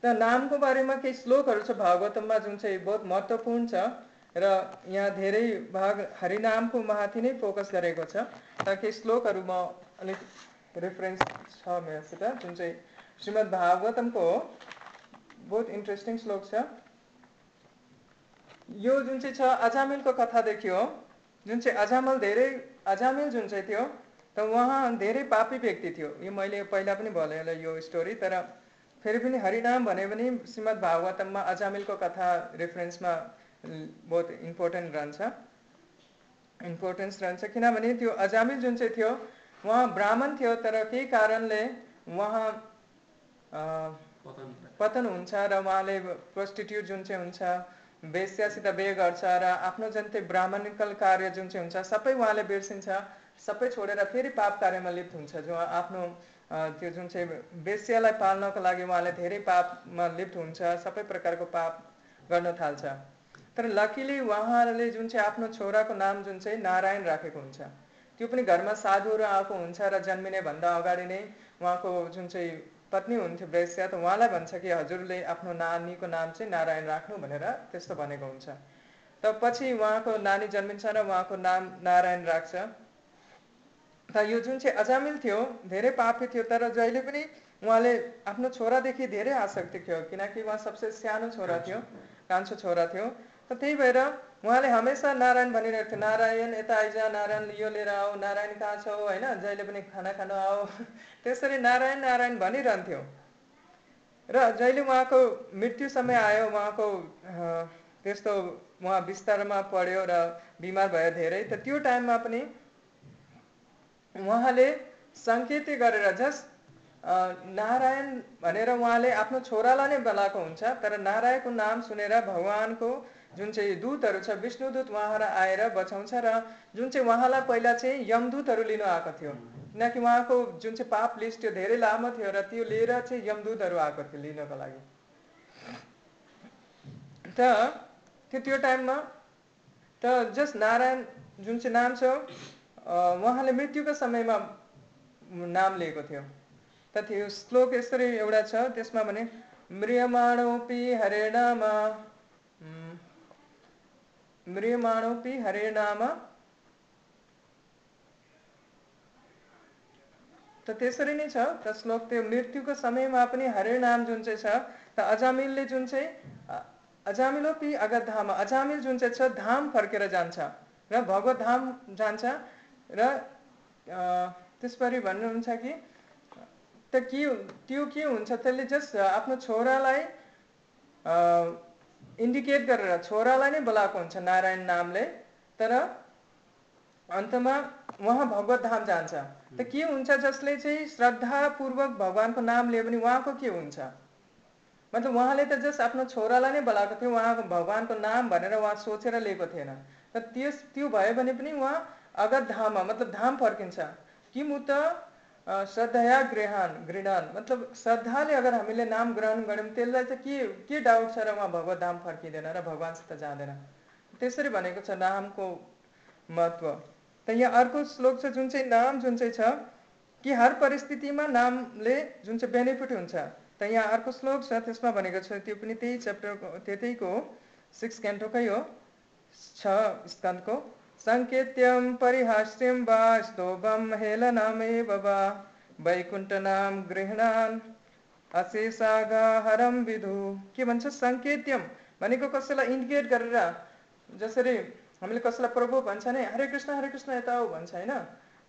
त नामको बारेमा केही श्लोकहरू छ भागवतममा जुन चाहिँ बहुत महत्त्वपूर्ण छ र यहाँ धेरै भाग हरिनामको माथि नै फोकस गरेको छ त केही श्लोकहरू म अलिक रेफरेन्स छ मेरोसित जुन चाहिँ श्रीमद् भागवतमको बहुत इन्ट्रेस्टिङ श्लोक छ। यो जुन चाहिँ छ अजामिलको कथादेखि हो जुन चाहिँ अजामल धेरै अजामिल जुन चाहिँ थियो त उहाँ धेरै पापी व्यक्ति थियो। यो मैले पहिला पनि भने यो स्टोरी तर फेरि पनि हरिनाम भने पनि श्रीमद् भागवतममा अजामिलको कथा रेफरेन्समा बहुत इम्पोर्टेन्ट रहन्छ इम्पोर्टेन्स रहन्छ किनभने त्यो अजामिल जुन चाहिँ थियो उहाँ ब्राह्मण थियो तर केही कारणले उहाँ पतन हुन्छ र उहाँले प्रोस्टिट्युट जुन चाहिँ हुन्छ वेश्यासित बे गर्छ र आफ्नो जुन चाहिँ ब्राह्मणिकल कार्य जुन चाहिँ हुन्छ सबै उहाँले बिर्सिन्छ सबै छोडेर फेरि पाप कार्यमा लिप्त हुन्छ जो आफ्नो त्यो जुन चाहिँ वेश्यालाई पाल्नको लागि उहाँले धेरै पापमा लिप्त हुन्छ सबै प्रकारको पाप गर्न थाल्छ। तर लकिली उहाँले जुन चाहिँ आफ्नो छोराको नाम जुन चाहिँ नारायण राखेको हुन्छ त्यो पनि घरमा साधुहरू आएको हुन्छ र जन्मिने भन्दा अगाडि नै उहाँको जुन चाहिँ पत्नी हुन्थ्यो वेश्या त उहाँलाई भन्छ कि हजुरले आफ्नो नानीको नाम चाहिँ नारायण राख्नु भनेर त्यस्तो भनेको हुन्छ। त पछि उहाँको नानी जन्मिन्छ र उहाँको नाम नारायण राख्छ। त यो जुन चाहिँ अजामिल थियो धेरै पापी थियो तर जहिले पनि उहाँले आफ्नो छोरादेखि धेरै आसक्ति थियो किनकि उहाँ सबसे सानो छोरा थियो कान्छो छोरा थियो त त्यही भएर उहाँले हमेसा नारायण भनिरहेको थियो नारायण यता आइज नारायण यो लिएर आऊ नारायण कहाँ छौ होइन जहिले पनि खाना खानु आऊ त्यसरी नारायण नारायण भनिरहन्थ्यो र जहिले उहाँको मृत्यु समय आयो उहाँको त्यस्तो उहाँ बिस्तारमा पढ्यो र बिमार भयो धेरै त त्यो टाइममा पनि उहाँले सङ्केत गरेर जस्ट नारायण भनेर उहाँले आफ्नो छोरालाई नै बोलाएको हुन्छ तर नारायणको नाम सुनेर भगवान्को जुन चाहिँ दूतहरू छ विष्णुदूत उहाँलाई आएर बचाउँछ र जुन चाहिँ उहाँलाई पहिला चाहिँ यमदूतहरू लिनु आएको थियो किनकि उहाँको जुन चाहिँ पाप लिस्ट त्यो धेरै लामो थियो र त्यो लिएर चाहिँ यमदूतहरू आएको थियो लिनको लागि। त त्यो टाइममा त जस्ट नारायण जुन चाहिँ नाम छ उहाँले मृत्युको समयमा नाम लिएको थियो। त त्यो श्लोक यसरी एउटा छ त्यसमा भने म्रियमाणोपि हरे नाम म्रियमाणोपि हरे नाम। त त्यसरी नै छ त श्लोक त्यो मृत्युको समयमा पनि हरे नाम जुन चाहिँ छ त अजामिलले जुन चाहिँ अजामिलोपि अगत अजामिल जुन चाहिँ छ धाम फर्केर जान्छ र भगवत धाम जान्छ र त्यसरी भन्नुहुन्छ कि त के त्यो के हुन्छ त्यसले जस्ट आफ्नो छोरालाई इन्डिकेट गरेर छोरालाई नै बोलाएको हुन्छ नारायण नामले तर अन्तमा उहाँ भगवत धाम जान्छ। त के हुन्छ जसले चाहिँ श्रद्धापूर्वक भगवान्को नाम लियो भने उहाँको के हुन्छ? मतलब उहाँले त जस्ट आफ्नो छोरालाई नै बोलाएको थियो उहाँको भगवान्को नाम भनेर उहाँ सोचेर लिएको थिएन। र त्यस त्यो भयो भने पनि उहाँ अगत धाममा मतलब धाम फर्किन्छ कि म त श्रद्धया गृहान गृहण मतलब श्रद्धाले अगर हामीले नाम ग्रहण गऱ्यौँ त्यसलाई चाहिँ के के डाउट छ र उहाँ भगवत धाम फर्किँदैन र भगवान्सित जाँदैन त्यसरी भनेको छ नामको महत्त्व त यहाँ अर्को श्लोक छ जुन चाहिँ नाम जुन चाहिँ छ कि हर परिस्थितिमा नामले जुन चाहिँ बेनिफिट हुन्छ। त यहाँ अर्को श्लोक छ त्यसमा भनेको छ त्यो पनि त्यही च्याप्टरको त्यतैको सिक्स क्यान्टोकै हो छ स्कन्दको सङ्केत्यं परिहास्यं वा स्तोभं हेलनामेव वा वैकुण्ठनाम गृहणान् अशेषागाहरम विधु के भन्छ सङ्केत्यम भनेको कसैलाई इन्डिकेट गरेर जसरी हामीले कसैलाई प्रभु भन्छ नि हरे कृष्ण हरे कृष्ण यता हो भन्छ होइन?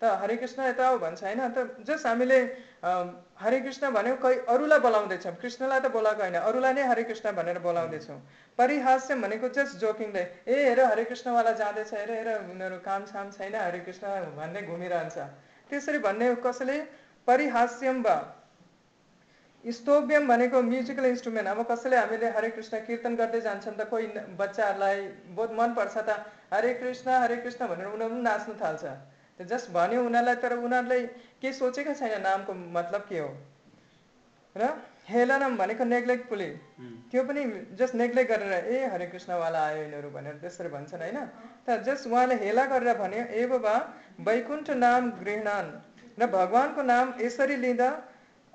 त हरे कृष्ण यता आऊ भन्छ होइन? त जस्ट हामीले हरे कृष्ण भनेको कोही अरूलाई बोलाउँदैछौँ कृष्णलाई त बोलाएको होइन अरूलाई नै हरे कृष्ण भनेर बोलाउँदैछौँ परिहास्य भनेको जस्ट जोकिङले ए हेर हरे कृष्णवाला जाँदैछ हेर हेर उनीहरू काम साम छैन हरे कृष्ण भन्दै घुमिरहन्छ। त्यसरी भन्ने कसैले परिहास्यम वा स्तोभ्यम भनेको म्युजिकल इन्स्ट्रुमेन्ट। अब कसैले हामीले हरे कृष्ण कीर्तन गर्दै जान्छन् त कोही बच्चाहरूलाई बहुत मनपर्छ त हरे कृष्ण हरे कृष्ण भनेर उनीहरू पनि नाच्नु थाल्छ। त्यो जस्ट भन्यो उनीहरूलाई तर उनीहरूले के सोचेका छैन नामको मतलब के हो र हेलनम भनेको नेग्लेक्टफुली त्यो पनि? जस्ट नेग्लेक्ट गरेर ए हरे कृष्णवाला आयो यिनीहरू भनेर त्यसरी भन्छन् होइन त जस्ट उहाँले हेला गरेर भन्यो एव वा वैकुण्ठ नाम गृहणान। र भगवान्को नाम यसरी लिँदा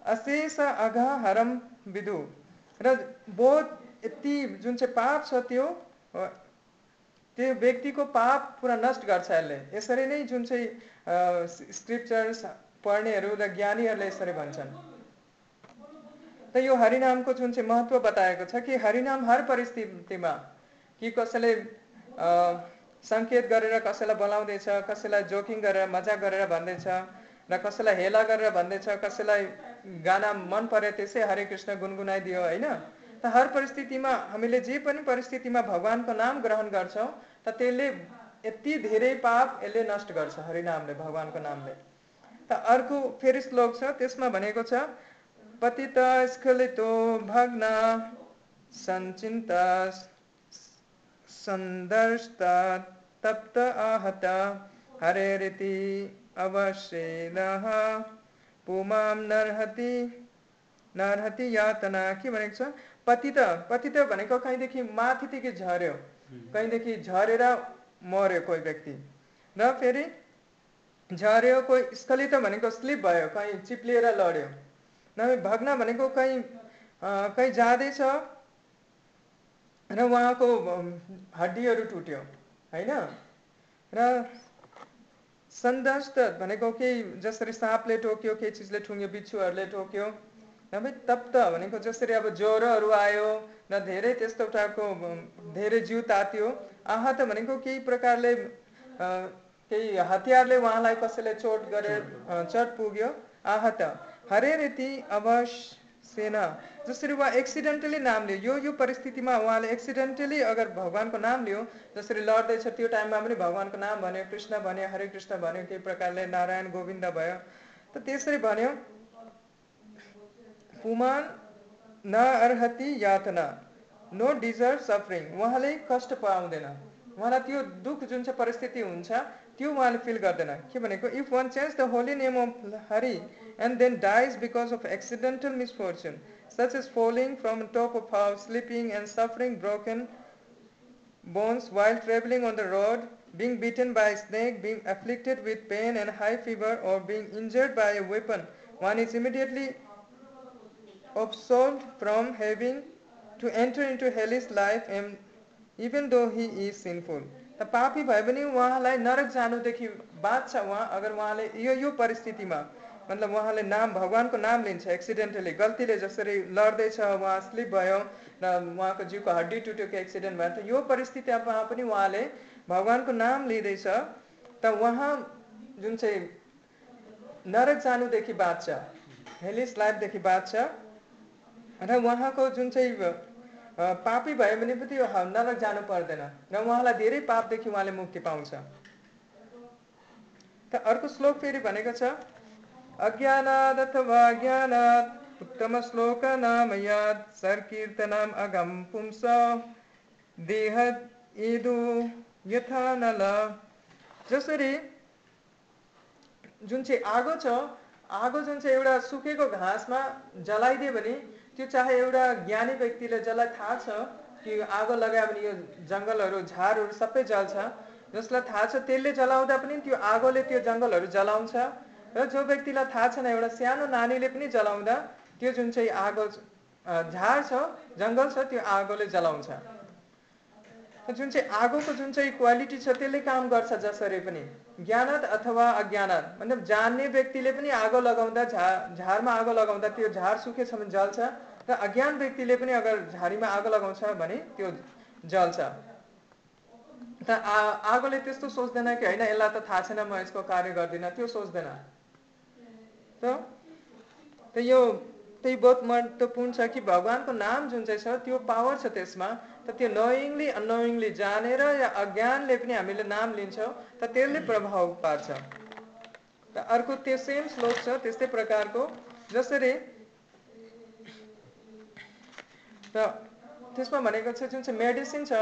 अशेष अघ हरम विदु। र बहुत यति जुन चाहिँ पाप छ त्यो त्यो व्यक्तिको पाप पुरा नष्ट गर्छ यसले। यसरी नै जुन चाहिँ स्क्रिप्चर्स पढ्नेहरू र ज्ञानीहरूले यसरी भन्छन्। त यो हरिनामको जुन चाहिँ महत्त्व बताएको छ कि हरिनाम हर परिस्थितिमा कि कसैले सङ्केत गरेर कसैलाई बोलाउँदैछ कसैलाई जोकिङ गरेर मजा गरेर भन्दैछ र कसैलाई हेला गरेर भन्दैछ कसैलाई गाना मन पर्यो त्यसै हरे कृष्ण गुनगुनाइदियो होइन? त हर परिस्थितिमा हामीले जे पनि परिस्थितिमा भगवान्को नाम ग्रहण गर्छौँ त त्यसले यति धेरै पाप यसले नष्ट गर्छ हरिनामले भगवान्को नामले। त अर्को फेरि श्लोक छ त्यसमा भनेको छ पतित स्खलितो भग्न सञ्चिन्त सन्दर्ष्ट तप्त आहत हरेरिति अवश्येदः पुमाम नरहति नरहति यातना। के भनेको छ? पतित पतित भनेको कहीँदेखि माथिदेखि झऱ्यो। कहीँदेखि झरेर मर्यो कोही व्यक्ति। र फेरि झऱ्यो कोही स्खलित भनेको स्लिप भयो कहीँ चिप्लिएर लड्यो। नभए भग्न भनेको कहीँ कहीँ जाँदैछ र उहाँको हड्डीहरू टुट्यो होइन? र सन्दस्त भनेको केही जसरी साँपले टोक्यो केही चिजले ठुङ्ग्यो बिच्छुहरूले टोक्यो। नभए तप्त भनेको जसरी अब ज्वरोहरू आयो र धेरै त्यस्तो टाइपको धेरै जिउ तात्यो। आहत भनेको केही प्रकारले केही हतियारले उहाँलाई कसैले चोट गरे चट पुग्यो। आहत हरे रीति अवश्य सेना जसरी उहाँ एक्सिडेन्टली नाम लियो। यो यो परिस्थितिमा उहाँले एक्सिडेन्टली अगर भगवान्को नाम लियो जसरी लड्दैछ त्यो टाइममा पनि भगवान्को नाम भन्यो कृष्ण भन्यो हरे कृष्ण भन्यो केही प्रकारले नारायण गोविन्द भयो। त त्यसरी भन्यो पुमान न अर्हति यातना नो डिजर्भ सफरिङ उहाँले कष्ट पाउँदैन उहाँलाई त्यो दुःख जुन चाहिँ परिस्थिति हुन्छ त्यो उहाँले फिल गर्दैन के भनेको if one change the holy name of Hari and then dies because of accidental misfortune such as falling from top of house, sleeping and suffering broken bones while traveling on the road, being bitten by a snake, being afflicted with pain and high fever, or being injured by a weapon, one is immediately absolved from having to enter into hellish life and even though he is sinful. त पापी भए पनि उहाँलाई नरक जानुदेखि बाँच्छ उहाँ अगर उहाँले यो यो परिस्थितिमा मतलब उहाँले नाम भगवान्को नाम लिन्छ एक्सिडेन्टली गल्तीले जसरी लड्दैछ उहाँ स्लिप भयो र उहाँको जिउको हड्डी टुट्योको एक्सिडेन्ट भयो त यो परिस्थितिमा पनि उहाँले भगवान्को नाम लिँदैछ त उहाँ जुन चाहिँ नरक जानुदेखि बाँच्छ हेलिस लाइफदेखि बाँच्छ र उहाँको जुन चाहिँ पापी भयो भने पनि नरक जानु पर्दैन। र उहाँलाई धेरै पापदेखि उहाँले मुक्ति पाउँछ। त अर्को श्लोक फेरि भनेको छ अज्ञानात् अथवा ज्ञानात् उत्तम श्लोक नाम याद सर्कीर्तनम अगम पुंस। देह इदु यथा नल जसरी जुन चाहिँ आगो छ आगो जुन चाहिँ एउटा सुकेको घाँसमा जलाइदियो भने त्यो चाहे एउटा ज्ञानी व्यक्तिले जसलाई थाहा छ कि आगो लगायो भने यो जङ्गलहरू झारहरू सबै जल्छ जसलाई थाहा छ त्यसले जलाउँदा पनि त्यो आगोले त्यो जङ्गलहरू जलाउँछ। र जो व्यक्तिलाई थाहा छैन एउटा सानो नानीले पनि जलाउँदा त्यो जुन चाहिँ आगो झार छ जङ्गल छ त्यो आगोले जलाउँछ। जुन चाहिँ आगोको जुन चाहिँ क्वालिटी छ त्यसले काम गर्छ जसरी पनि। ज्ञानत अथवा अज्ञानत मतलब जान्ने व्यक्तिले पनि आगो लगाउँदा झा झारमा आगो लगाउँदा त्यो झार सुकेछ भने जल्छ। र अज्ञान व्यक्तिले पनि अगर झाडीमा आगो लगाउँछ भने त्यो जल्छ। त आ आगोले त्यस्तो सोच्दैन कि होइन यसलाई त थाहा छैन म यसको कार्य गर्दिनँ त्यो सोच्दैन। त त यो त्यही बहुत महत्त्वपूर्ण छ कि भगवान्को नाम जुन चाहिँ छ त्यो पावर छ त्यसमा। त त्यो नोइङली अनोइङली जानेर या अज्ञानले पनि हामीले नाम लिन्छौँ त त्यसले प्रभाव पार्छ। त अर्को त्यो सेम श्लोक छ त्यस्तै प्रकारको। जसरी त त्यसमा भनेको छ जुन चाहिँ मेडिसिन छ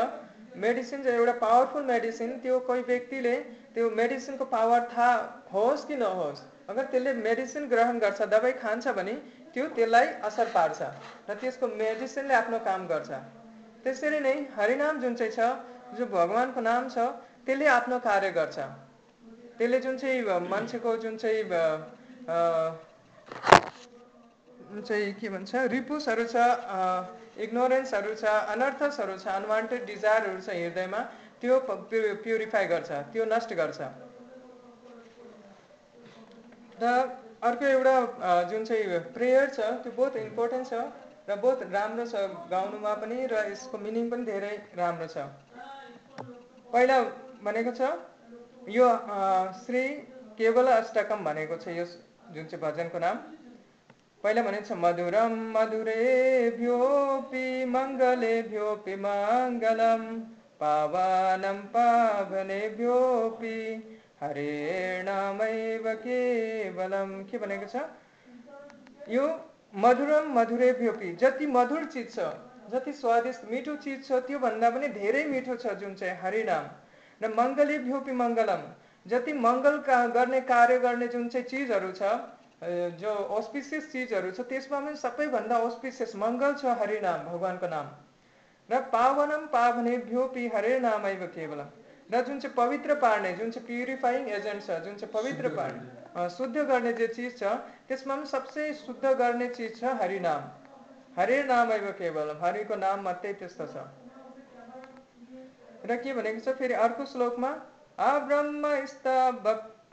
मेडिसिन चाहिँ एउटा पावरफुल मेडिसिन त्यो कोही व्यक्तिले त्यो मेडिसिनको पावर थाहा होस् कि नहोस् अगर त्यसले मेडिसिन ग्रहण गर्छ दबाई खान्छ भने त्यो त्यसलाई असर पार्छ र त्यसको मेडिसिनले आफ्नो काम गर्छ। त्यसरी नै हरिनाम जुन चाहिँ छ जो भगवान्को नाम छ त्यसले आफ्नो कार्य गर्छ। त्यसले जुन चाहिँ मान्छेको जुन चाहिँ चाहिँ के भन्छ रिपुसहरू छ इग्नोरेन्सहरू छ अनर्थसहरू छ अनवान्टेड डिजायरहरू छ हृदयमा त्यो प्युरिफाई गर्छ त्यो नष्ट गर्छ। र अर्को एउटा जुन चाहिँ प्रेयर छ त्यो बहुत इम्पोर्टेन्ट छ र बहुत राम्रो छ गाउनुमा पनि र यसको मिनिङ पनि धेरै राम्रो छ। पहिला भनेको छ यो श्री केवल अष्टकम भनेको छ यो जुन चाहिँ भजनको नाम। पहिला भनेको छ मधुरम मधुरेभ्योऽपि मङ्गलेभ्योऽपि मङ्गलम पावनं पावनेभ्योऽपि हरेणामैव केवलम के भनेको छ? यो मधुरम मधुरेभ्योपि जति मधुर चिज छ जति स्वादिष्ट मिठो चिज छ त्योभन्दा पनि धेरै मिठो छ जुन चाहिँ हरिनाम र मङ्गलेभ्योपि मङ्गलम। जति मङ्गल गर्ने कार्य गर्ने जुन चाहिँ चिजहरू छ जो औस्पिसियस चिजहरू छ त्यसमा पनि सबैभन्दा औस्पिसियस मङ्गल छ हरिनाम भगवान्को नाम। र पावनम पावनेभ्योपि हरे नामैव केवलम। र जुन चाहिँ पवित्र पार्ने जुन चाहिँ प्युरिफाइङ एजेन्ट छ जुन चाहिँ पवित्र पार्ने शुद्ध गर्ने जे चिज छ त्यसमा पनि सबसे शुद्ध गर्ने चिज छ हरिनाम हरे नामैव केवलम हरिको नाम मात्रै त्यस्तो छ। र के भनेको छ फेरि अर्को श्लोकमा अब्रह्म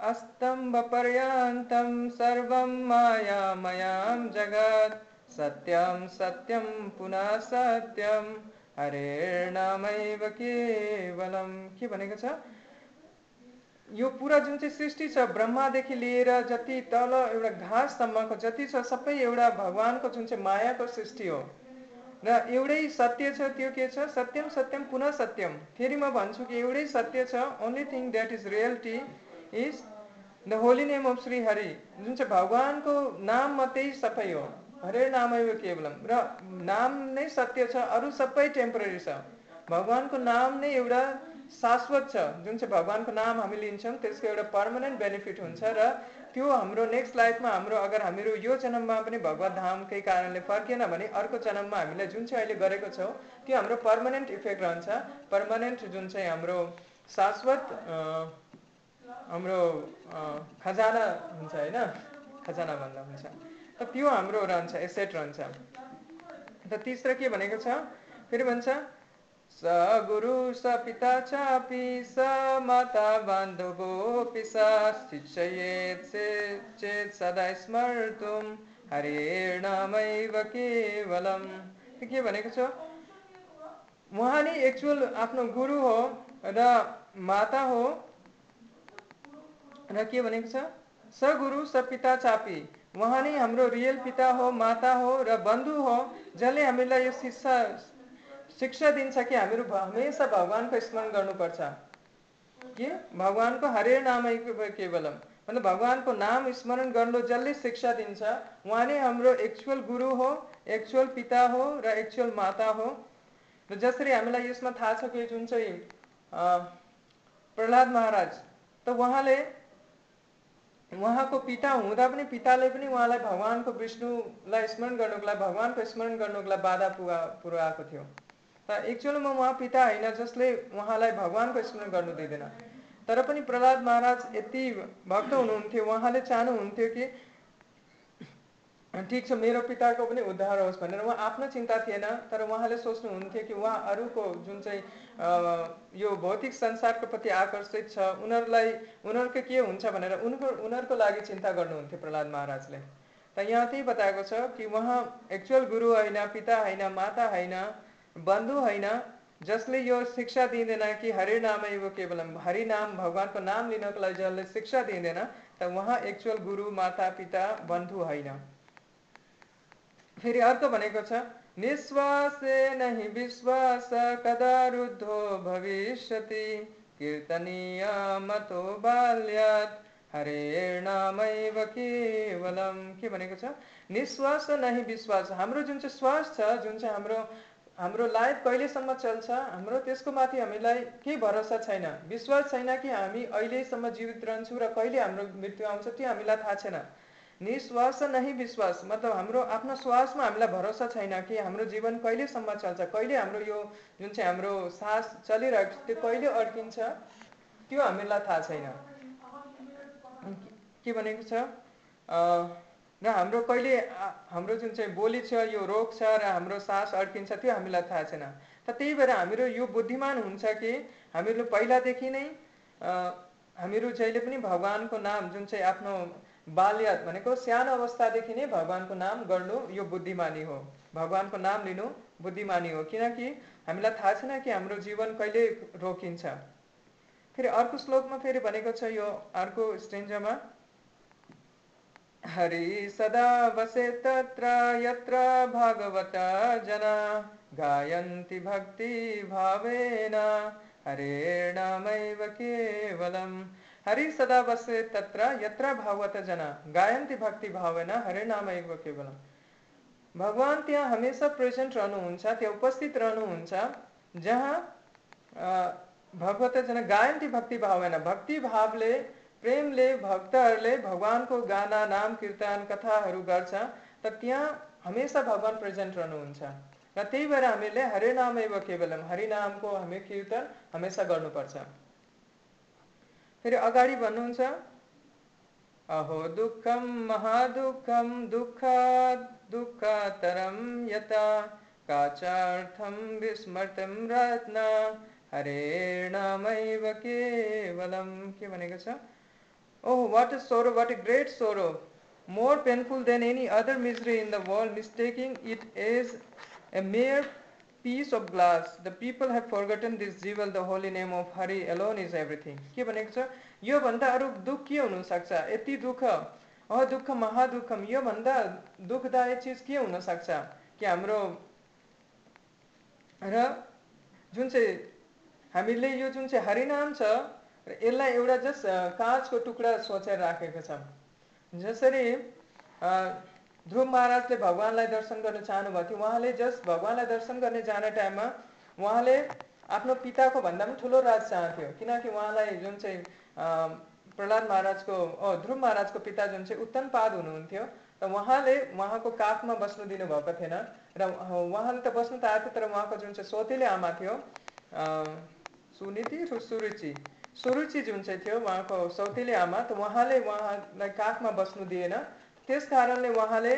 अस्तम्बपर्यन्तं सर्वं मायामयां जगत्। सत्यं सत्यं, पुनः सत्यं। हरेर्नामैव केवलम के भनेको छ? यो पुरा जुन चाहिँ सृष्टि छ, ब्रह्मादेखि लिएर जति तल एउटा घाससम्मको, जति छ सबै एउटा भगवान्को जुन चाहिँ मायाको सृष्टि हो। र एउटै सत्य छ, त्यो के छ? सत्यम सत्यम पुनः सत्यम फेरि म भन्छु कि एउटै सत्य छ only thing that is reality is the holy name of Shri Hari जुन चाहिँ भगवान्को नाम मात्रै सबै हो हरे नाम केवलम र नाम नै सत्य छ अरू सबै टेम्पोररी छ भगवान्को नाम नै एउटा शाश्वत छ जुन चाहिँ भगवान्को नाम हामी लिन्छौँ त्यसको एउटा पर्मानेन्ट बेनिफिट हुन्छ र त्यो हाम्रो नेक्स्ट लाइफमा हाम्रो अगर हामीहरू यो जन्ममा पनि भगवत धामकै कारणले फर्किएन भने अर्को जन्ममा हामीले जुन चाहिँ अहिले गरेको छौँ त्यो हाम्रो पर्मानेन्ट इफेक्ट रहन्छ पर्मानेन्ट जुन चाहिँ हाम्रो शाश्वत हाम्रो खजाना हुन्छ होइन? खजाना भन्दा हुन्छ। त त्यो हाम्रो रहन्छ एसेट रहन्छ। त तेस्रो के भनेको छ? फेरि भन्छ स गुरु स पिता चापि स माता बान्धवोऽपि स शिक्षयेत् चेत् सदा के भनेको छ? उहाँ एक्चुअल आफ्नो गुरु हो र माता हो। र के भनेको छ? स गुरु स पिता चापी। उहाँ नै हाम्रो रियल पिता हो माता हो र बन्धु हो जसले हामीलाई यो शिक्षा शिक्षा दिन्छ कि हामीहरू हमेसा भगवान्को स्मरण गर्नुपर्छ। के? भगवान्को हरे नाम केवलम। मतलब भगवान्को नाम स्मरण गर्नु जसले शिक्षा दिन्छ उहाँ नै हाम्रो एक्चुअल गुरु हो एक्चुअल पिता हो र एक्चुअल माता हो। र जसरी हामीलाई यसमा थाहा छ कि जुन चाहिँ प्रहलाद महाराज त उहाँले उहाँको पिता हुँदा पनि पिताले पनि उहाँलाई भगवान्को विष्णुलाई स्मरण गर्नुको लागि भगवान्को स्मरण गर्नुको लागि बाधा पुगा पुऱ्याएको थियो। त एक्चुअलमा उहाँ पिता होइन जसले उहाँलाई भगवान्को स्मरण गर्नु दिँदैन तर पनि प्रहलाद महाराज यति भक्त हुनुहुन्थ्यो उहाँले चाहनुहुन्थ्यो कि ठिक छ मेरो पिताको पनि उद्धार होस् भनेर उहाँ आफ्नो चिन्ता थिएन तर उहाँले सोच्नुहुन्थ्यो कि उहाँ अरूको जुन चाहिँ यो भौतिक संसारको प्रति आकर्षित छ उनीहरूलाई उनीहरूको के हुन्छ भनेर उनको उनीहरूको लागि चिन्ता गर्नुहुन्थ्यो प्रहलाद महाराजले। त यहाँ त्यही बताएको छ कि उहाँ एक्चुअल गुरु होइन पिता होइन माता होइन बन्धु होइन जसले यो शिक्षा दिँदैन कि हरि नाम यो केवलम हरि नाम भगवान्को नाम लिनको लागि जसले शिक्षा दिँदैन त उहाँ एक्चुअल गुरु माता पिता बन्धु होइन। फेरि अर्को भनेको छ निश्वासे नहि विश्वास कदा रुद्धो भविष्यति। कीर्तनीय मतो बाल्यात। हरे नामैव केवलम। के भनेको छ? निश्वास नहीं विश्वास। हाम्रो जुन चाहिँ श्वास छ जुन चाहिँ हाम्रो हाम्रो लाइफ कहिलेसम्म चल्छ हाम्रो त्यसको माथि हामीलाई केही भरोसा छैन। विश्वास छैन कि हामी अहिलेसम्म जीवित रहन्छौँ र कहिले हाम्रो मृत्यु आउँछ त्यो हामीलाई थाहा छैन। निश्वास नहीं विश्वास। मतलब हाम्रो आफ्नो श्वासमा हामीलाई भरोसा छैन कि हाम्रो जीवन कहिलेसम्म चल्छ कहिले हाम्रो यो जुन चाहिँ हाम्रो सास चलिरहेको छ त्यो कहिले अड्किन्छ त्यो हामीलाई थाहा छैन। के भनेको छ? र हाम्रो कहिले हाम्रो जुन चाहिँ बोली छ यो रोग छ र हाम्रो सास अड्किन्छ त्यो हामीलाई थाहा छैन। त त्यही भएर हामीहरू यो बुद्धिमान हुन्छ कि हामीहरू पहिलादेखि नै हामीहरू जहिले पनि भगवान्को नाम जुन चाहिँ आफ्नो बाल्यत भनेको सानो अवस्थादेखि नै भगवान्को नाम गर्नु यो बुद्धिमानी हो। भगवान्को नाम लिनु बुद्धिमानी हो। किनकि हामीलाई थाहा छैन कि हाम्रो जीवन कहिले रोकिन्छ। फेरि अर्को श्लोकमा फेरि भनेको छ यो अर्को स्टेन्जमा हरि सदा वसे तत्र यत्र भागवत जना गायन्ति भक्ति भावेन। हरेणामैव केवलम हरि सदा वसे तत्र यत्र भागवत जना। गायन्ति भक्ति भावेन हरिनामैव केवलम। भगवान् त्यहाँ हमेसा प्रेजेन्ट रहनुहुन्छ त्यहाँ उपस्थित रहनुहुन्छ जहाँ भगवत जना गायन्ती भक्ति भावेन। भक्ति भावले प्रेमले भक्तहरूले भगवान्को गाना नाम कीर्तन कथाहरू गर्छ त त्यहाँ हमेसा भगवान् प्रेजेन्ट रहनुहुन्छ र त्यही भएर हामीले हरे नाम एव केवलम। हरिनामको हामी कीर्तन हमेसा गर्नुपर्छ। फिर अगाड़ी भन्नुहुन्छ अहो दुःखम महादुःखम दुःखा दुःखा तरम यता काचार्थम विस्मृतम रत्न। हरे नामैव केवलम के भनेको ओह what a sorrow what a great sorrow more painful than any other misery in the world mistaking it is a mere piece of glass. The people have forgotten this jewel, the holy name of Hari alone is everything. के भनेको छ योभन्दा अरू दुःख के हुनसक्छ यति दुःख अह दुःख महादुःखम योभन्दा दुःखदायक चिज के हुनसक्छ कि हाम्रो र जुन चाहिँ हामीले यो जुन चाहिँ हरिनाम छ र यसलाई एउटा जस्ट काँचको टुक्रा सोचेर राखेको छ जसरी ध्रुव महाराजले भगवान्लाई दर्शन गर्न चाहनुभएको थियो। उहाँले जस्ट भगवान्लाई दर्शन गर्ने जाने टाइममा उहाँले आफ्नो पिताको भन्दा पनि ठुलो राज चाहन्थ्यो। किनकि उहाँलाई जुन चाहिँ प्रहलाद महाराजको ध्रुव महाराजको पिता जुन चाहिँ उत्तम पाद हुनुहुन्थ्यो त उहाँले उहाँको काखमा बस्नु दिनुभएको थिएन र उहाँले त बस्नु त आएको तर उहाँको जुन चाहिँ सोतेले आमा थियो सुनिति सुरुचि। सुरुचि जुन चाहिँ थियो उहाँको सौतेली आमा त उहाँले उहाँलाई काखमा बस्नु दिएन। त्यस कारणले उहाँले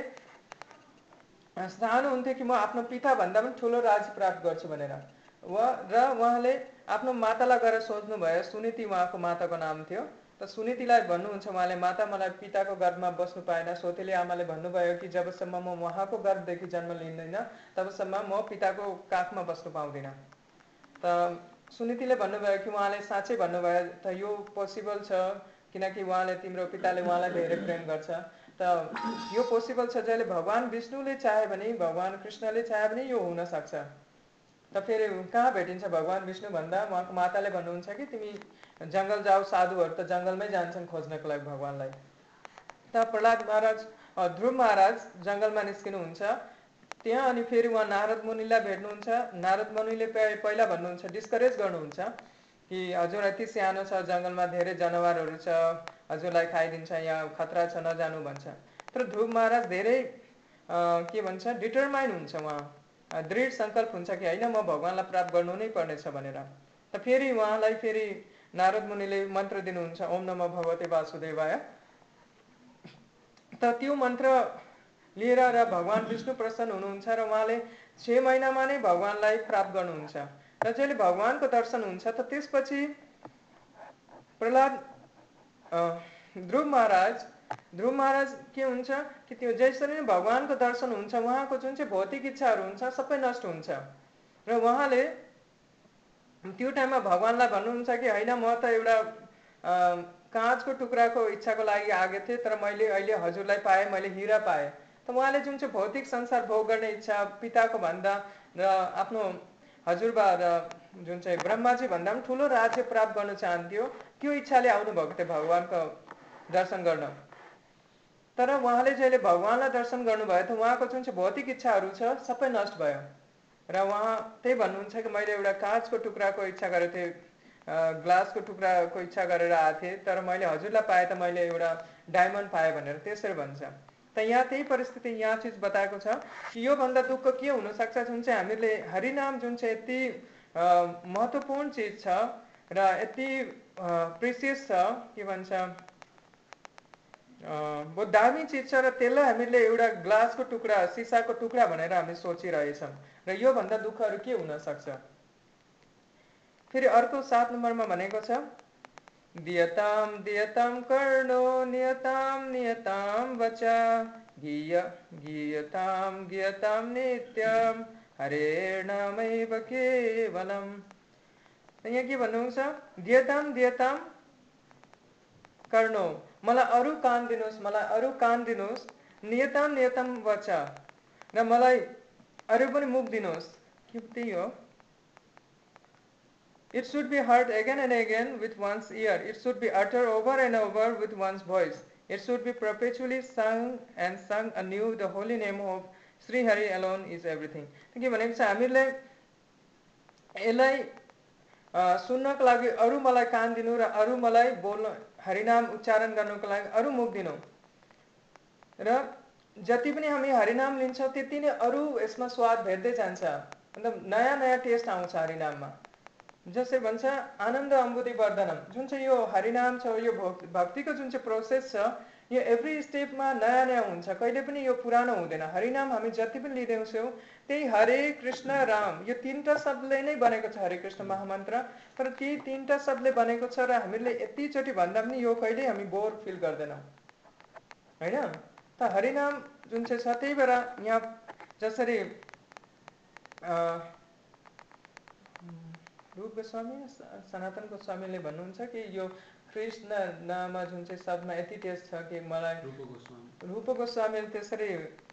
चाहनुहुन्थ्यो कि म आफ्नो पिताभन्दा पनि ठुलो राज्य प्राप्त गर्छु भनेर। र उहाँले आफ्नो मातालाई गएर सोध्नुभयो सुनिति उहाँको माताको नाम थियो। त सुनितिलाई भन्नुहुन्छ उहाँले माता मलाई पिताको गर्भमा बस्नु पाएन। सौतेली आमाले भन्नुभयो कि जबसम्म म उहाँको गर्भदेखि जन्म लिँदैन तबसम्म म पिताको काखमा बस्नु पाउँदिनँ। त सुनितिले भन्नुभयो कि उहाँले साँच्चै भन्नुभयो त यो पोसिबल छ किनकि उहाँले तिम्रो पिताले उहाँलाई धेरै प्रेम गर्छ। त यो पोसिबल छ जहिले भगवान् विष्णुले चाह्यो भने भगवान् कृष्णले चाह्यो भने यो हुनसक्छ त फेरि कहाँ भेटिन्छ भगवान् विष्णु भन्दा? उहाँको माताले भन्नुहुन्छ कि तिमी जङ्गल जाऊ साधुहरू त जङ्गलमै जान्छन् खोज्नको लागि भगवान्लाई। त प्रहलाद महाराज ध्रुव महाराज जङ्गलमा निस्किनुहुन्छ। त्यहाँ अनि फेरि उहाँ नारद मुनिलाई भेट्नुहुन्छ। नारद मुनिले पहिला भन्नुहुन्छ डिस्करेज गर्नुहुन्छ कि हजुर यति सानो छ जङ्गलमा धेरै जनावरहरू छ। हजुरलाई खाइदिन्छ यहाँ खतरा छ नजानु भन्छ। तर ध्रुव महाराज धेरै के भन्छ डिटरमाइन हुन्छ उहाँ। दृढ सङ्कल्प हुन्छ कि होइन म भगवान्लाई प्राप्त गर्नु नै पर्नेछ भनेर। त फेरि उहाँलाई फेरि नारद मुनिले मन्त्र दिनुहुन्छ ओम नम भगवते वासुदेवाय। त त्यो मन्त्र लिएर र भगवान् विष्णु प्रसन्न हुनुहुन्छ र उहाँले छ महिनामा नै भगवान्लाई प्राप्त गर्नुहुन्छ। र जहिले भगवान्को दर्शन हुन्छ त त्यसपछि प्रहलाद ध्रुव महाराज ध्रुव महाराज के हुन्छ कि त्यो जसरी नै भगवान्को दर्शन हुन्छ? उहाँको जुन चाहिँ भौतिक इच्छाहरू हुन्छ सबै नष्ट हुन्छ। र उहाँले त्यो टाइममा भगवान्लाई भन्नुहुन्छ कि होइन म त एउटा काँचको टुक्राको इच्छाको लागि आएको थिएँ तर मैले अहिले हजुरलाई पाएँ मैले हिरा पाएँ। त उहाँले जुन चाहिँ भौतिक संसार भोग गर्ने इच्छा पिताको भन्दा र आफ्नो हजुरबा र जुन चाहिँ ब्रह्माजी भन्दा पनि ठुलो राज्य प्राप्त गर्न चाहन्थ्यो त्यो इच्छाले आउनुभएको थियो भगवान्को दर्शन गर्न। तर उहाँले जहिले भगवान्लाई दर्शन गर्नुभयो त उहाँको जुन चाहिँ भौतिक इच्छाहरू छ सबै नष्ट भयो। र उहाँ त्यही भन्नुहुन्छ कि मैले एउटा काँचको टुक्राको इच्छा गरेको थिएँ ग्लासको टुक्राको इच्छा गरेर आएको थिएँ तर मैले हजुरलाई पाएँ त मैले एउटा डायमन्ड पाएँ भनेर त्यसरी भन्छ। त यहाँ त्यही परिस्थिति यहाँ चिज बताएको छ कि योभन्दा दुःख के हुनसक्छ जुन चाहिँ हामीले हरिनाम जुन चाहिँ यति महत्त्वपूर्ण चिज छ र यति प्रिसियस छ के भन्छ बहुत दामी चिज छ र त्यसलाई हामीले एउटा ग्लासको टुक्रा, सिसाको टुक्रा भनेर हामी सोचिरहेछौँ। र योभन्दा दुःखहरू के फेरि अर्को सात नम्बरमा भनेको छ, दियताम दियताम कर्णो, नियताम नियताम वचा, गीय, गीयताम गीयताम नित्यम हरे नामैव केवलम् यहाँ के भन्नुभएको छ कान दिनुहोस् मलाई अरू कान दिनुहोस् नियताम, नियतम वच। र मलाई अरू पनि मुख दिनुहोस् it should be heard again and again with one's ear it should be uttered over and over with one's voice it should be perpetually sung and sung uh the holy name of Hari alone is everything. के भनेको छ हामीलाई यसलाई सुन्नको लागि अरू मलाई कान दिनु र अरू मलाई बोल्न हरिनाम उच्चारण गर्नको लागि अरू मुख दिनु र जति पनि हामी हरिनाम लिन्छौँ त्यति नै अरू यसमा स्वाद भेट्दै जान्छ मतलब नयाँ नयाँ टेस्ट आउँछ हरिनाममा जसै भन्छ आनन्द अम्बुदी वर्धनम जुन चाहिँ यो हरिनाम छ यो भक्- भक्तिको जुन चाहिँ प्रोसेस छ यो एभ्री स्टेपमा नयाँ नयाँ हुन्छ। कहिले पनि यो पुरानो हुँदैन। हरिनाम हामी जति पनि लिँदैछौँ त्यही हरे कृष्ण राम। यो तिनवटा शब्दले नै बनेको छ हरे कृष्ण महामन्त्र। तर ती तिनवटा शब्दले बनेको छ र हामीले यतिचोटि भन्दा पनि यो कहिल्यै हामी बोर फिल गर्दैनौँ। होइन? त हरिनाम जुन चाहिँ छ त्यही भएर यहाँ जसरी रूप गोस्वामी सनातन गोस्वामीले भन्नुहुन्छ कि यो कृष्ण नाममा जुन चाहिँ शब्दमा यति टेस्ट छ कि मलाई रूप गोस्वामी। रूप गोस्वामीले त्यसरी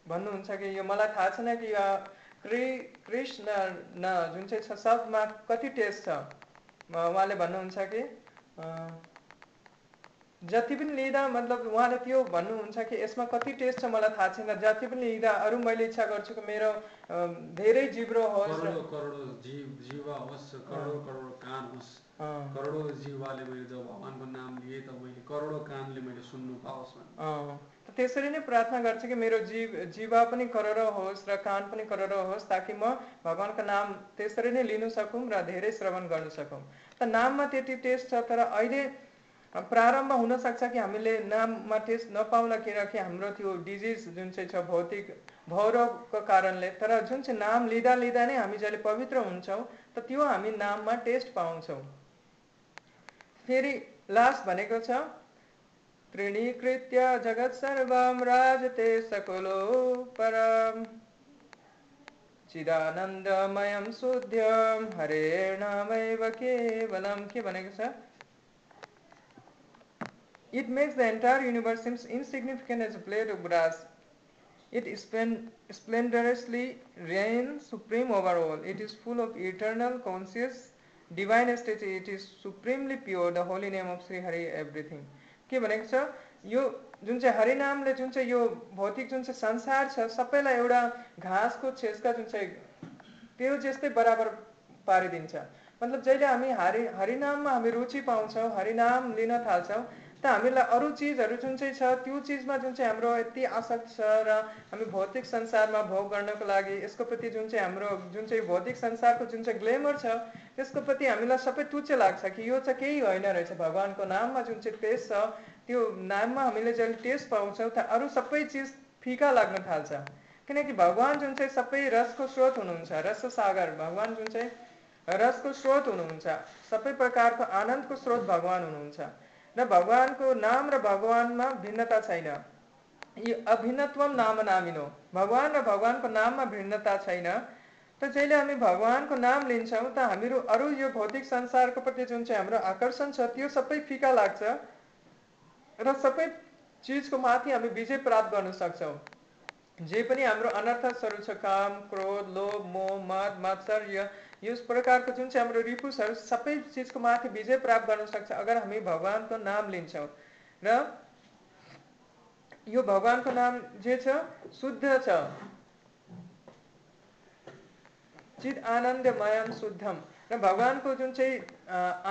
भन्नुहुन्छ कि यो मलाई थाहा छैन कि यो कृ कृष्ण न जुन चाहिँ छ शब्दमा कति टेस्ट छ। म- उहाँले भन्नुहुन्छ कि जति पनि लिँदा मतलब उहाँले त्यो भन्नुहुन्छ कि यसमा कति टेस्ट छ मलाई थाहा छैन। जति पनि लिँदा अरू मैले इच्छा गर्छु कि मेरो धेरै जिब्रो होस्। करोडौँ करोडौँ जीव जीवा होस् करोडौँ करोडौँ कान होस् अ, करोडौँ जीवाले मैले जब भगवान्को नाम लिएँ त मैले करोडौँ कानले मैले सुन्नु पाओस् भने त्यसरी नै प्रार्थना गर्छु कि मेरो जीव जीवा पनि करोडौँ होस् र कान पनि करोडौँ होस् ताकि म भगवान्को नाम त्यसरी नै लिनु सकौँ र धेरै श्रवण गर्न सकौँ। त नाममा त्यति टेस्ट छ तर अहिले प्रारम्भ हुनसक्छ कि हामीले नाममा टेस्ट नपाउला किनकि हाम्रो त्यो डिजिज जुन चाहिँ छ भौतिक भौरवको कारणले। तर जुन चाहिँ नाम लिँदा लिँदा नै हामी जहिले पवित्र हुन्छौँ त त्यो हामी नाममा टेस्ट पाउँछौँ। फेरि लास्ट भनेको छ तृणीकृत्य जगत् सर्वं राजते सकुलो परम् चिदानन्दमयं शुद्ध्यं हरेणामैव केवलं के भनेको छ It makes the entire universe seems insignificant as a blade of grass. It splen- splendorously reigns supreme over all. It is full of eternal, conscious, divine state. It is supremely pure. The holy name of Sri Hari everything. के भनेको छ यो जुन चाहिँ हरिनामले जुन चाहिँ यो भौतिक जुन चाहिँ संसार छ सबैलाई एउटा घाँसको छेस्का जुन चाहिँ त्यो जस्तै बराबर पारिदिन्छ मतलब जहिले हामी हरि हरिनाममा हामी रुचि पाउँछौँ हरिनाम लिन थाल्छौँ त हामीलाई अरू चिजहरू जुन चाहिँ छ त्यो चिजमा जुन चाहिँ हाम्रो यति आसक्त छ र हामी भौतिक संसारमा भोग गर्नको लागि यसको प्रति जुन चाहिँ हाम्रो जुन चाहिँ भौतिक संसारको जुन चाहिँ ग्लेमर छ त्यसको प्रति हामीलाई सबै तुच्छ लाग्छ कि यो चाहिँ केही होइन रहेछ। भगवान्को नाममा जुन चाहिँ टेस्ट छ त्यो नाममा हामीले जहिले टेस्ट पाउँछौँ त अरू सबै चिज फिका लाग्न थाल्छ। किनकि भगवान् जुन चाहिँ सबै रसको स्रोत हुनुहुन्छ रस सागर भगवान् जुन चाहिँ रसको स्रोत हुनुहुन्छ सबै प्रकारको आनन्दको स्रोत भगवान् हुनुहुन्छ। र भगवान्को नाम र भगवान्मा भिन्नता छैन। यी अभिन्नत्वम नाम नामिनो। भगवान् र भगवान्को नाममा भिन्नता छैन। त जहिले हामी भगवान्को नाम लिन्छौँ त हामीहरू अरू यो भौतिक संसारको प्रति जुन चाहिँ हाम्रो आकर्षण छ त्यो सबै फिका लाग्छ र सबै चिजको माथि हामी विजय प्राप्त गर्न सक्छौँ। जे पनि हाम्रो अनर्थसहरू छ काम क्रोध लोभ मोह मद मत्सर्य यस प्रकारको जुन चाहिँ हाम्रो रिपुसहरू सबै चिजको माथि विजय प्राप्त गर्न सक्छ अगर हामी भगवान्को नाम लिन्छौँ। र यो भगवान्को नाम जे छ? शुद्ध छ। चित आनन्दमयम शुद्धम र भगवान्को जुन चाहिँ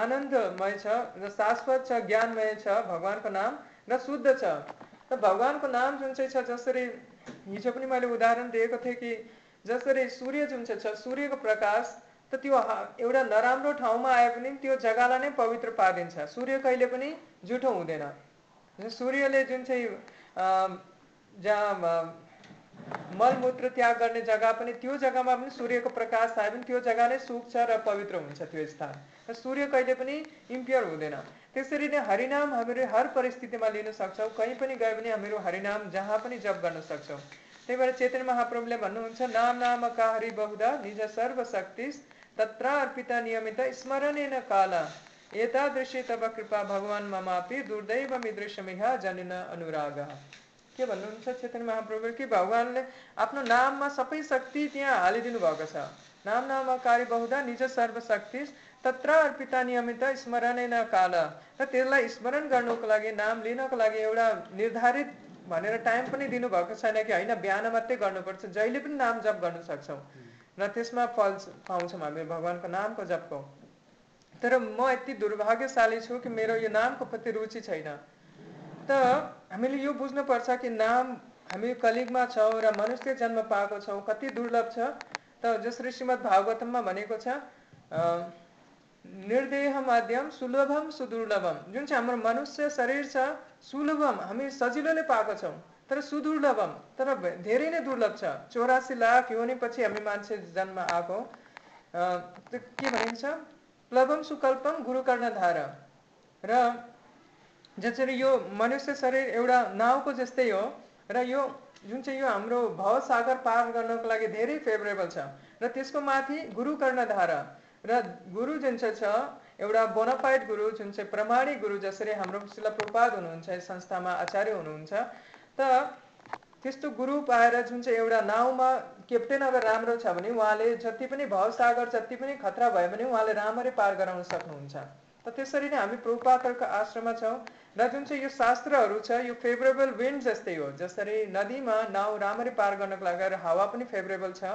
आनन्दमय छ र शाश्वत छ ज्ञानमय छ भगवान्को नाम र शुद्ध छ। र भगवान्को नाम जुन चाहिँ छ जसरी हिजो पनि मैले उदाहरण दिएको थिएँ कि जसरी सूर्य जुन चाहिँ छ सूर्यको प्रकाश त त्यो एउटा नराम्रो ठाउँमा आए पनि त्यो जग्गालाई नै पवित्र पारिदिन्छ। सूर्य कहिले पनि जुठो हुँदैन। सूर्यले जुन चाहिँ जहाँ मलमूत्र त्याग गर्ने जग्गा पनि त्यो जग्गामा पनि सूर्यको प्रकाश आयो भने त्यो जग्गा नै सुक्छ र पवित्र हुन्छ त्यो स्थान। सूर्य कहिले पनि इम्प्योर हुँदैन। त्यसरी नै हरिनाम हामीहरू हर परिस्थितिमा लिन सक्छौँ। कहीँ पनि गयो भने हामीहरू हरिनाम जहाँ पनि जप गर्न सक्छौँ। त्यही भएर चेतन महाप्रभुले भन्नुहुन्छ, नाम नाम का हरि बहुधा निज सर्वशक्ति तत्र अर्पिता नियमित स्मरणेन काल। एतादृशी तब कृपा भगवान् ममापि दुर्दैव मिदृशमिह जनिन अनुराग। के भन्नुहुन्छ चेतन महाप्रभु कि भगवान्ले आफ्नो नाममा सबै शक्ति त्यहाँ हालिदिनु भएको छ? नाम नाम कार्य बहुधा निज सर्वशक्ति तत्र अर्पिता नियमित स्मरणेन काल। र त्यसलाई स्मरण गर्नुको लागि नाम लिनको लागि एउटा निर्धारित भनेर टाइम पनि दिनुभएको छैन कि होइन? बिहान मात्रै गर्नुपर्छ। जहिले पनि नाम जप गर्न सक्छौँ। र त्यसमा फल पाउँछौँ हामी भगवान्को नामको जपको। तर म यति दुर्भाग्यशाली छु कि मेरो यो नामको प्रति रुचि छैन। त हामीले यो बुझ्नुपर्छ कि नाम हामी कलिगमा छौँ र मनुष्य जन्म पाएको छौँ कति दुर्लभ छ? त जसरी श्रीमद् भागवतममा भनेको छ निर्देह माध्यम सुलभम सुदुर्लभम। जुन चाहिँ हाम्रो मनुष्य शरीर छ सुलभम हामी सजिलोले पाएको छौँ तर सुदुर्लभम तर धेरै नै दुर्लभ छ। चौरासी लाख पछि हामी मान्छे जन्म आएको के भनिन्छ? प्लवम सुकल्पम गुरु धार र जसरी यो मनुष्य शरीर एउटा नाउको जस्तै हो र यो जुन चाहिँ यो हाम्रो भवसागर पार गर्नको लागि धेरै फेभरेबल छ र त्यसको माथि गुरु धार र गुरु जुन चाहिँ छ एउटा बोनाफाइड गुरु जुन चाहिँ प्रमाणिक गुरु जसरी हाम्रो शिला प्रपाद हुनुहुन्छ संस्थामा आचार्य हुनुहुन्छ त त्यस्तो गुरु पाएर जुन चाहिँ एउटा नाउँमा क्याप्टेन अगर राम्रो छ भने उहाँले जति पनि भवसागर जति पनि खतरा भयो भने उहाँले राम्ररी पार गराउन सक्नुहुन्छ। त त्यसरी नै हामी प्रभुपात्रको आश्रममा छौँ। र जुन चाहिँ यो शास्त्रहरू छ यो फेभरेबल विन्ड जस्तै हो जसरी नदीमा नाउँ राम्ररी पार गर्नको लागि हावा पनि फेभरेबल छ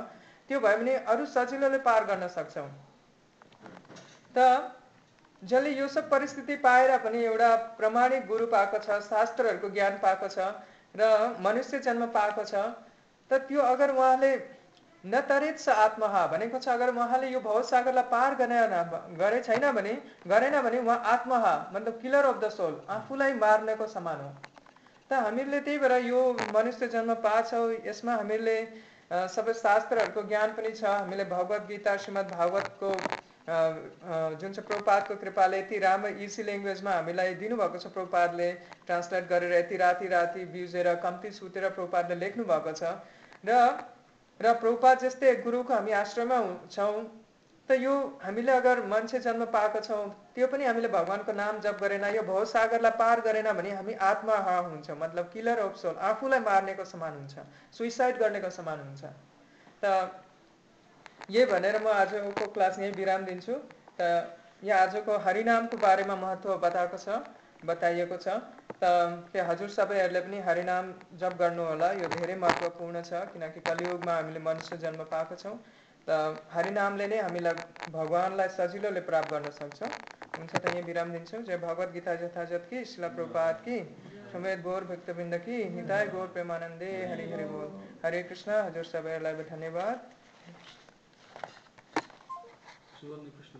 त्यो भयो भने अरू सजिलोले पार गर्न सक्छौँ। त जसले यो सब परिस्थिति पाएर पनि एउटा प्रमाणिक गुरु पाएको छ शास्त्रहरूको ज्ञान पाएको छ र मनुष्य जन्म पाएको छ त त्यो अगर उहाँले न तरित छ आत्महा भनेको छ। अगर उहाँले यो भवसागरलाई पार गरेन गरे छैन भने गरेन भने उहाँ आत्महा मतलब किलर अफ द सोल आफूलाई मार्नेको समान हो। त हामीहरूले त्यही भएर यो मनुष्य जन्म पाछौँ यसमा हामीहरूले सबै शास्त्रहरूको ज्ञान पनि छ। हामीले भगवत गीता श्रीमद् भागवतको जुन चाहिँ प्रपातको कृपाले यति राम्रो इजी ल्याङ्ग्वेजमा हामीलाई दिनुभएको छ प्रपातले ट्रान्सलेट गरेर यति राति राति बिउजेर कम्ती सुतेर प्रपातले लेख्नु भएको छ। र र प्रपात जस्तै गुरुको हामी आश्रममा छौँ त यो हामीले अगर मान्छे जन्म पाएको छौँ त्यो पनि हामीले भगवान्को नाम जप गरेन यो भवसागरलाई पार गरेन भने हामी आत्माहा हुन्छ। मतलब किलर अफ सोल आफूलाई मार्नेको समान हुन्छ सुइसाइड गर्नेको समान हुन्छ। त यही भनेर म आजको क्लास यहीँ विराम दिन्छु। त यहाँ आजको हरिनामको बारेमा महत्त्व बताएको छ। बताइएको छ। त त्यो हजुर सबैहरूले पनि हरिनाम जप गर्नु होला यो धेरै महत्त्वपूर्ण छ किनकि कलियुगमा हामीले मनुष्य जन्म पाएको छौँ। त हरिनामले नै हामीलाई भगवान्लाई सजिलोले प्राप्त गर्न सक्छौँ। हुन्छ त यहीँ विराम दिन्छौँ। जय भगवत गीता जथाजत कि शिला प्रपात कि समेत गौर भक्तबिन्द कि निताय गौर प्रेमानन्दे हरि हरि बोल। हरे कृष्ण हजुर सबैहरूलाई धन्यवाद। सुवर्ण कृष्ण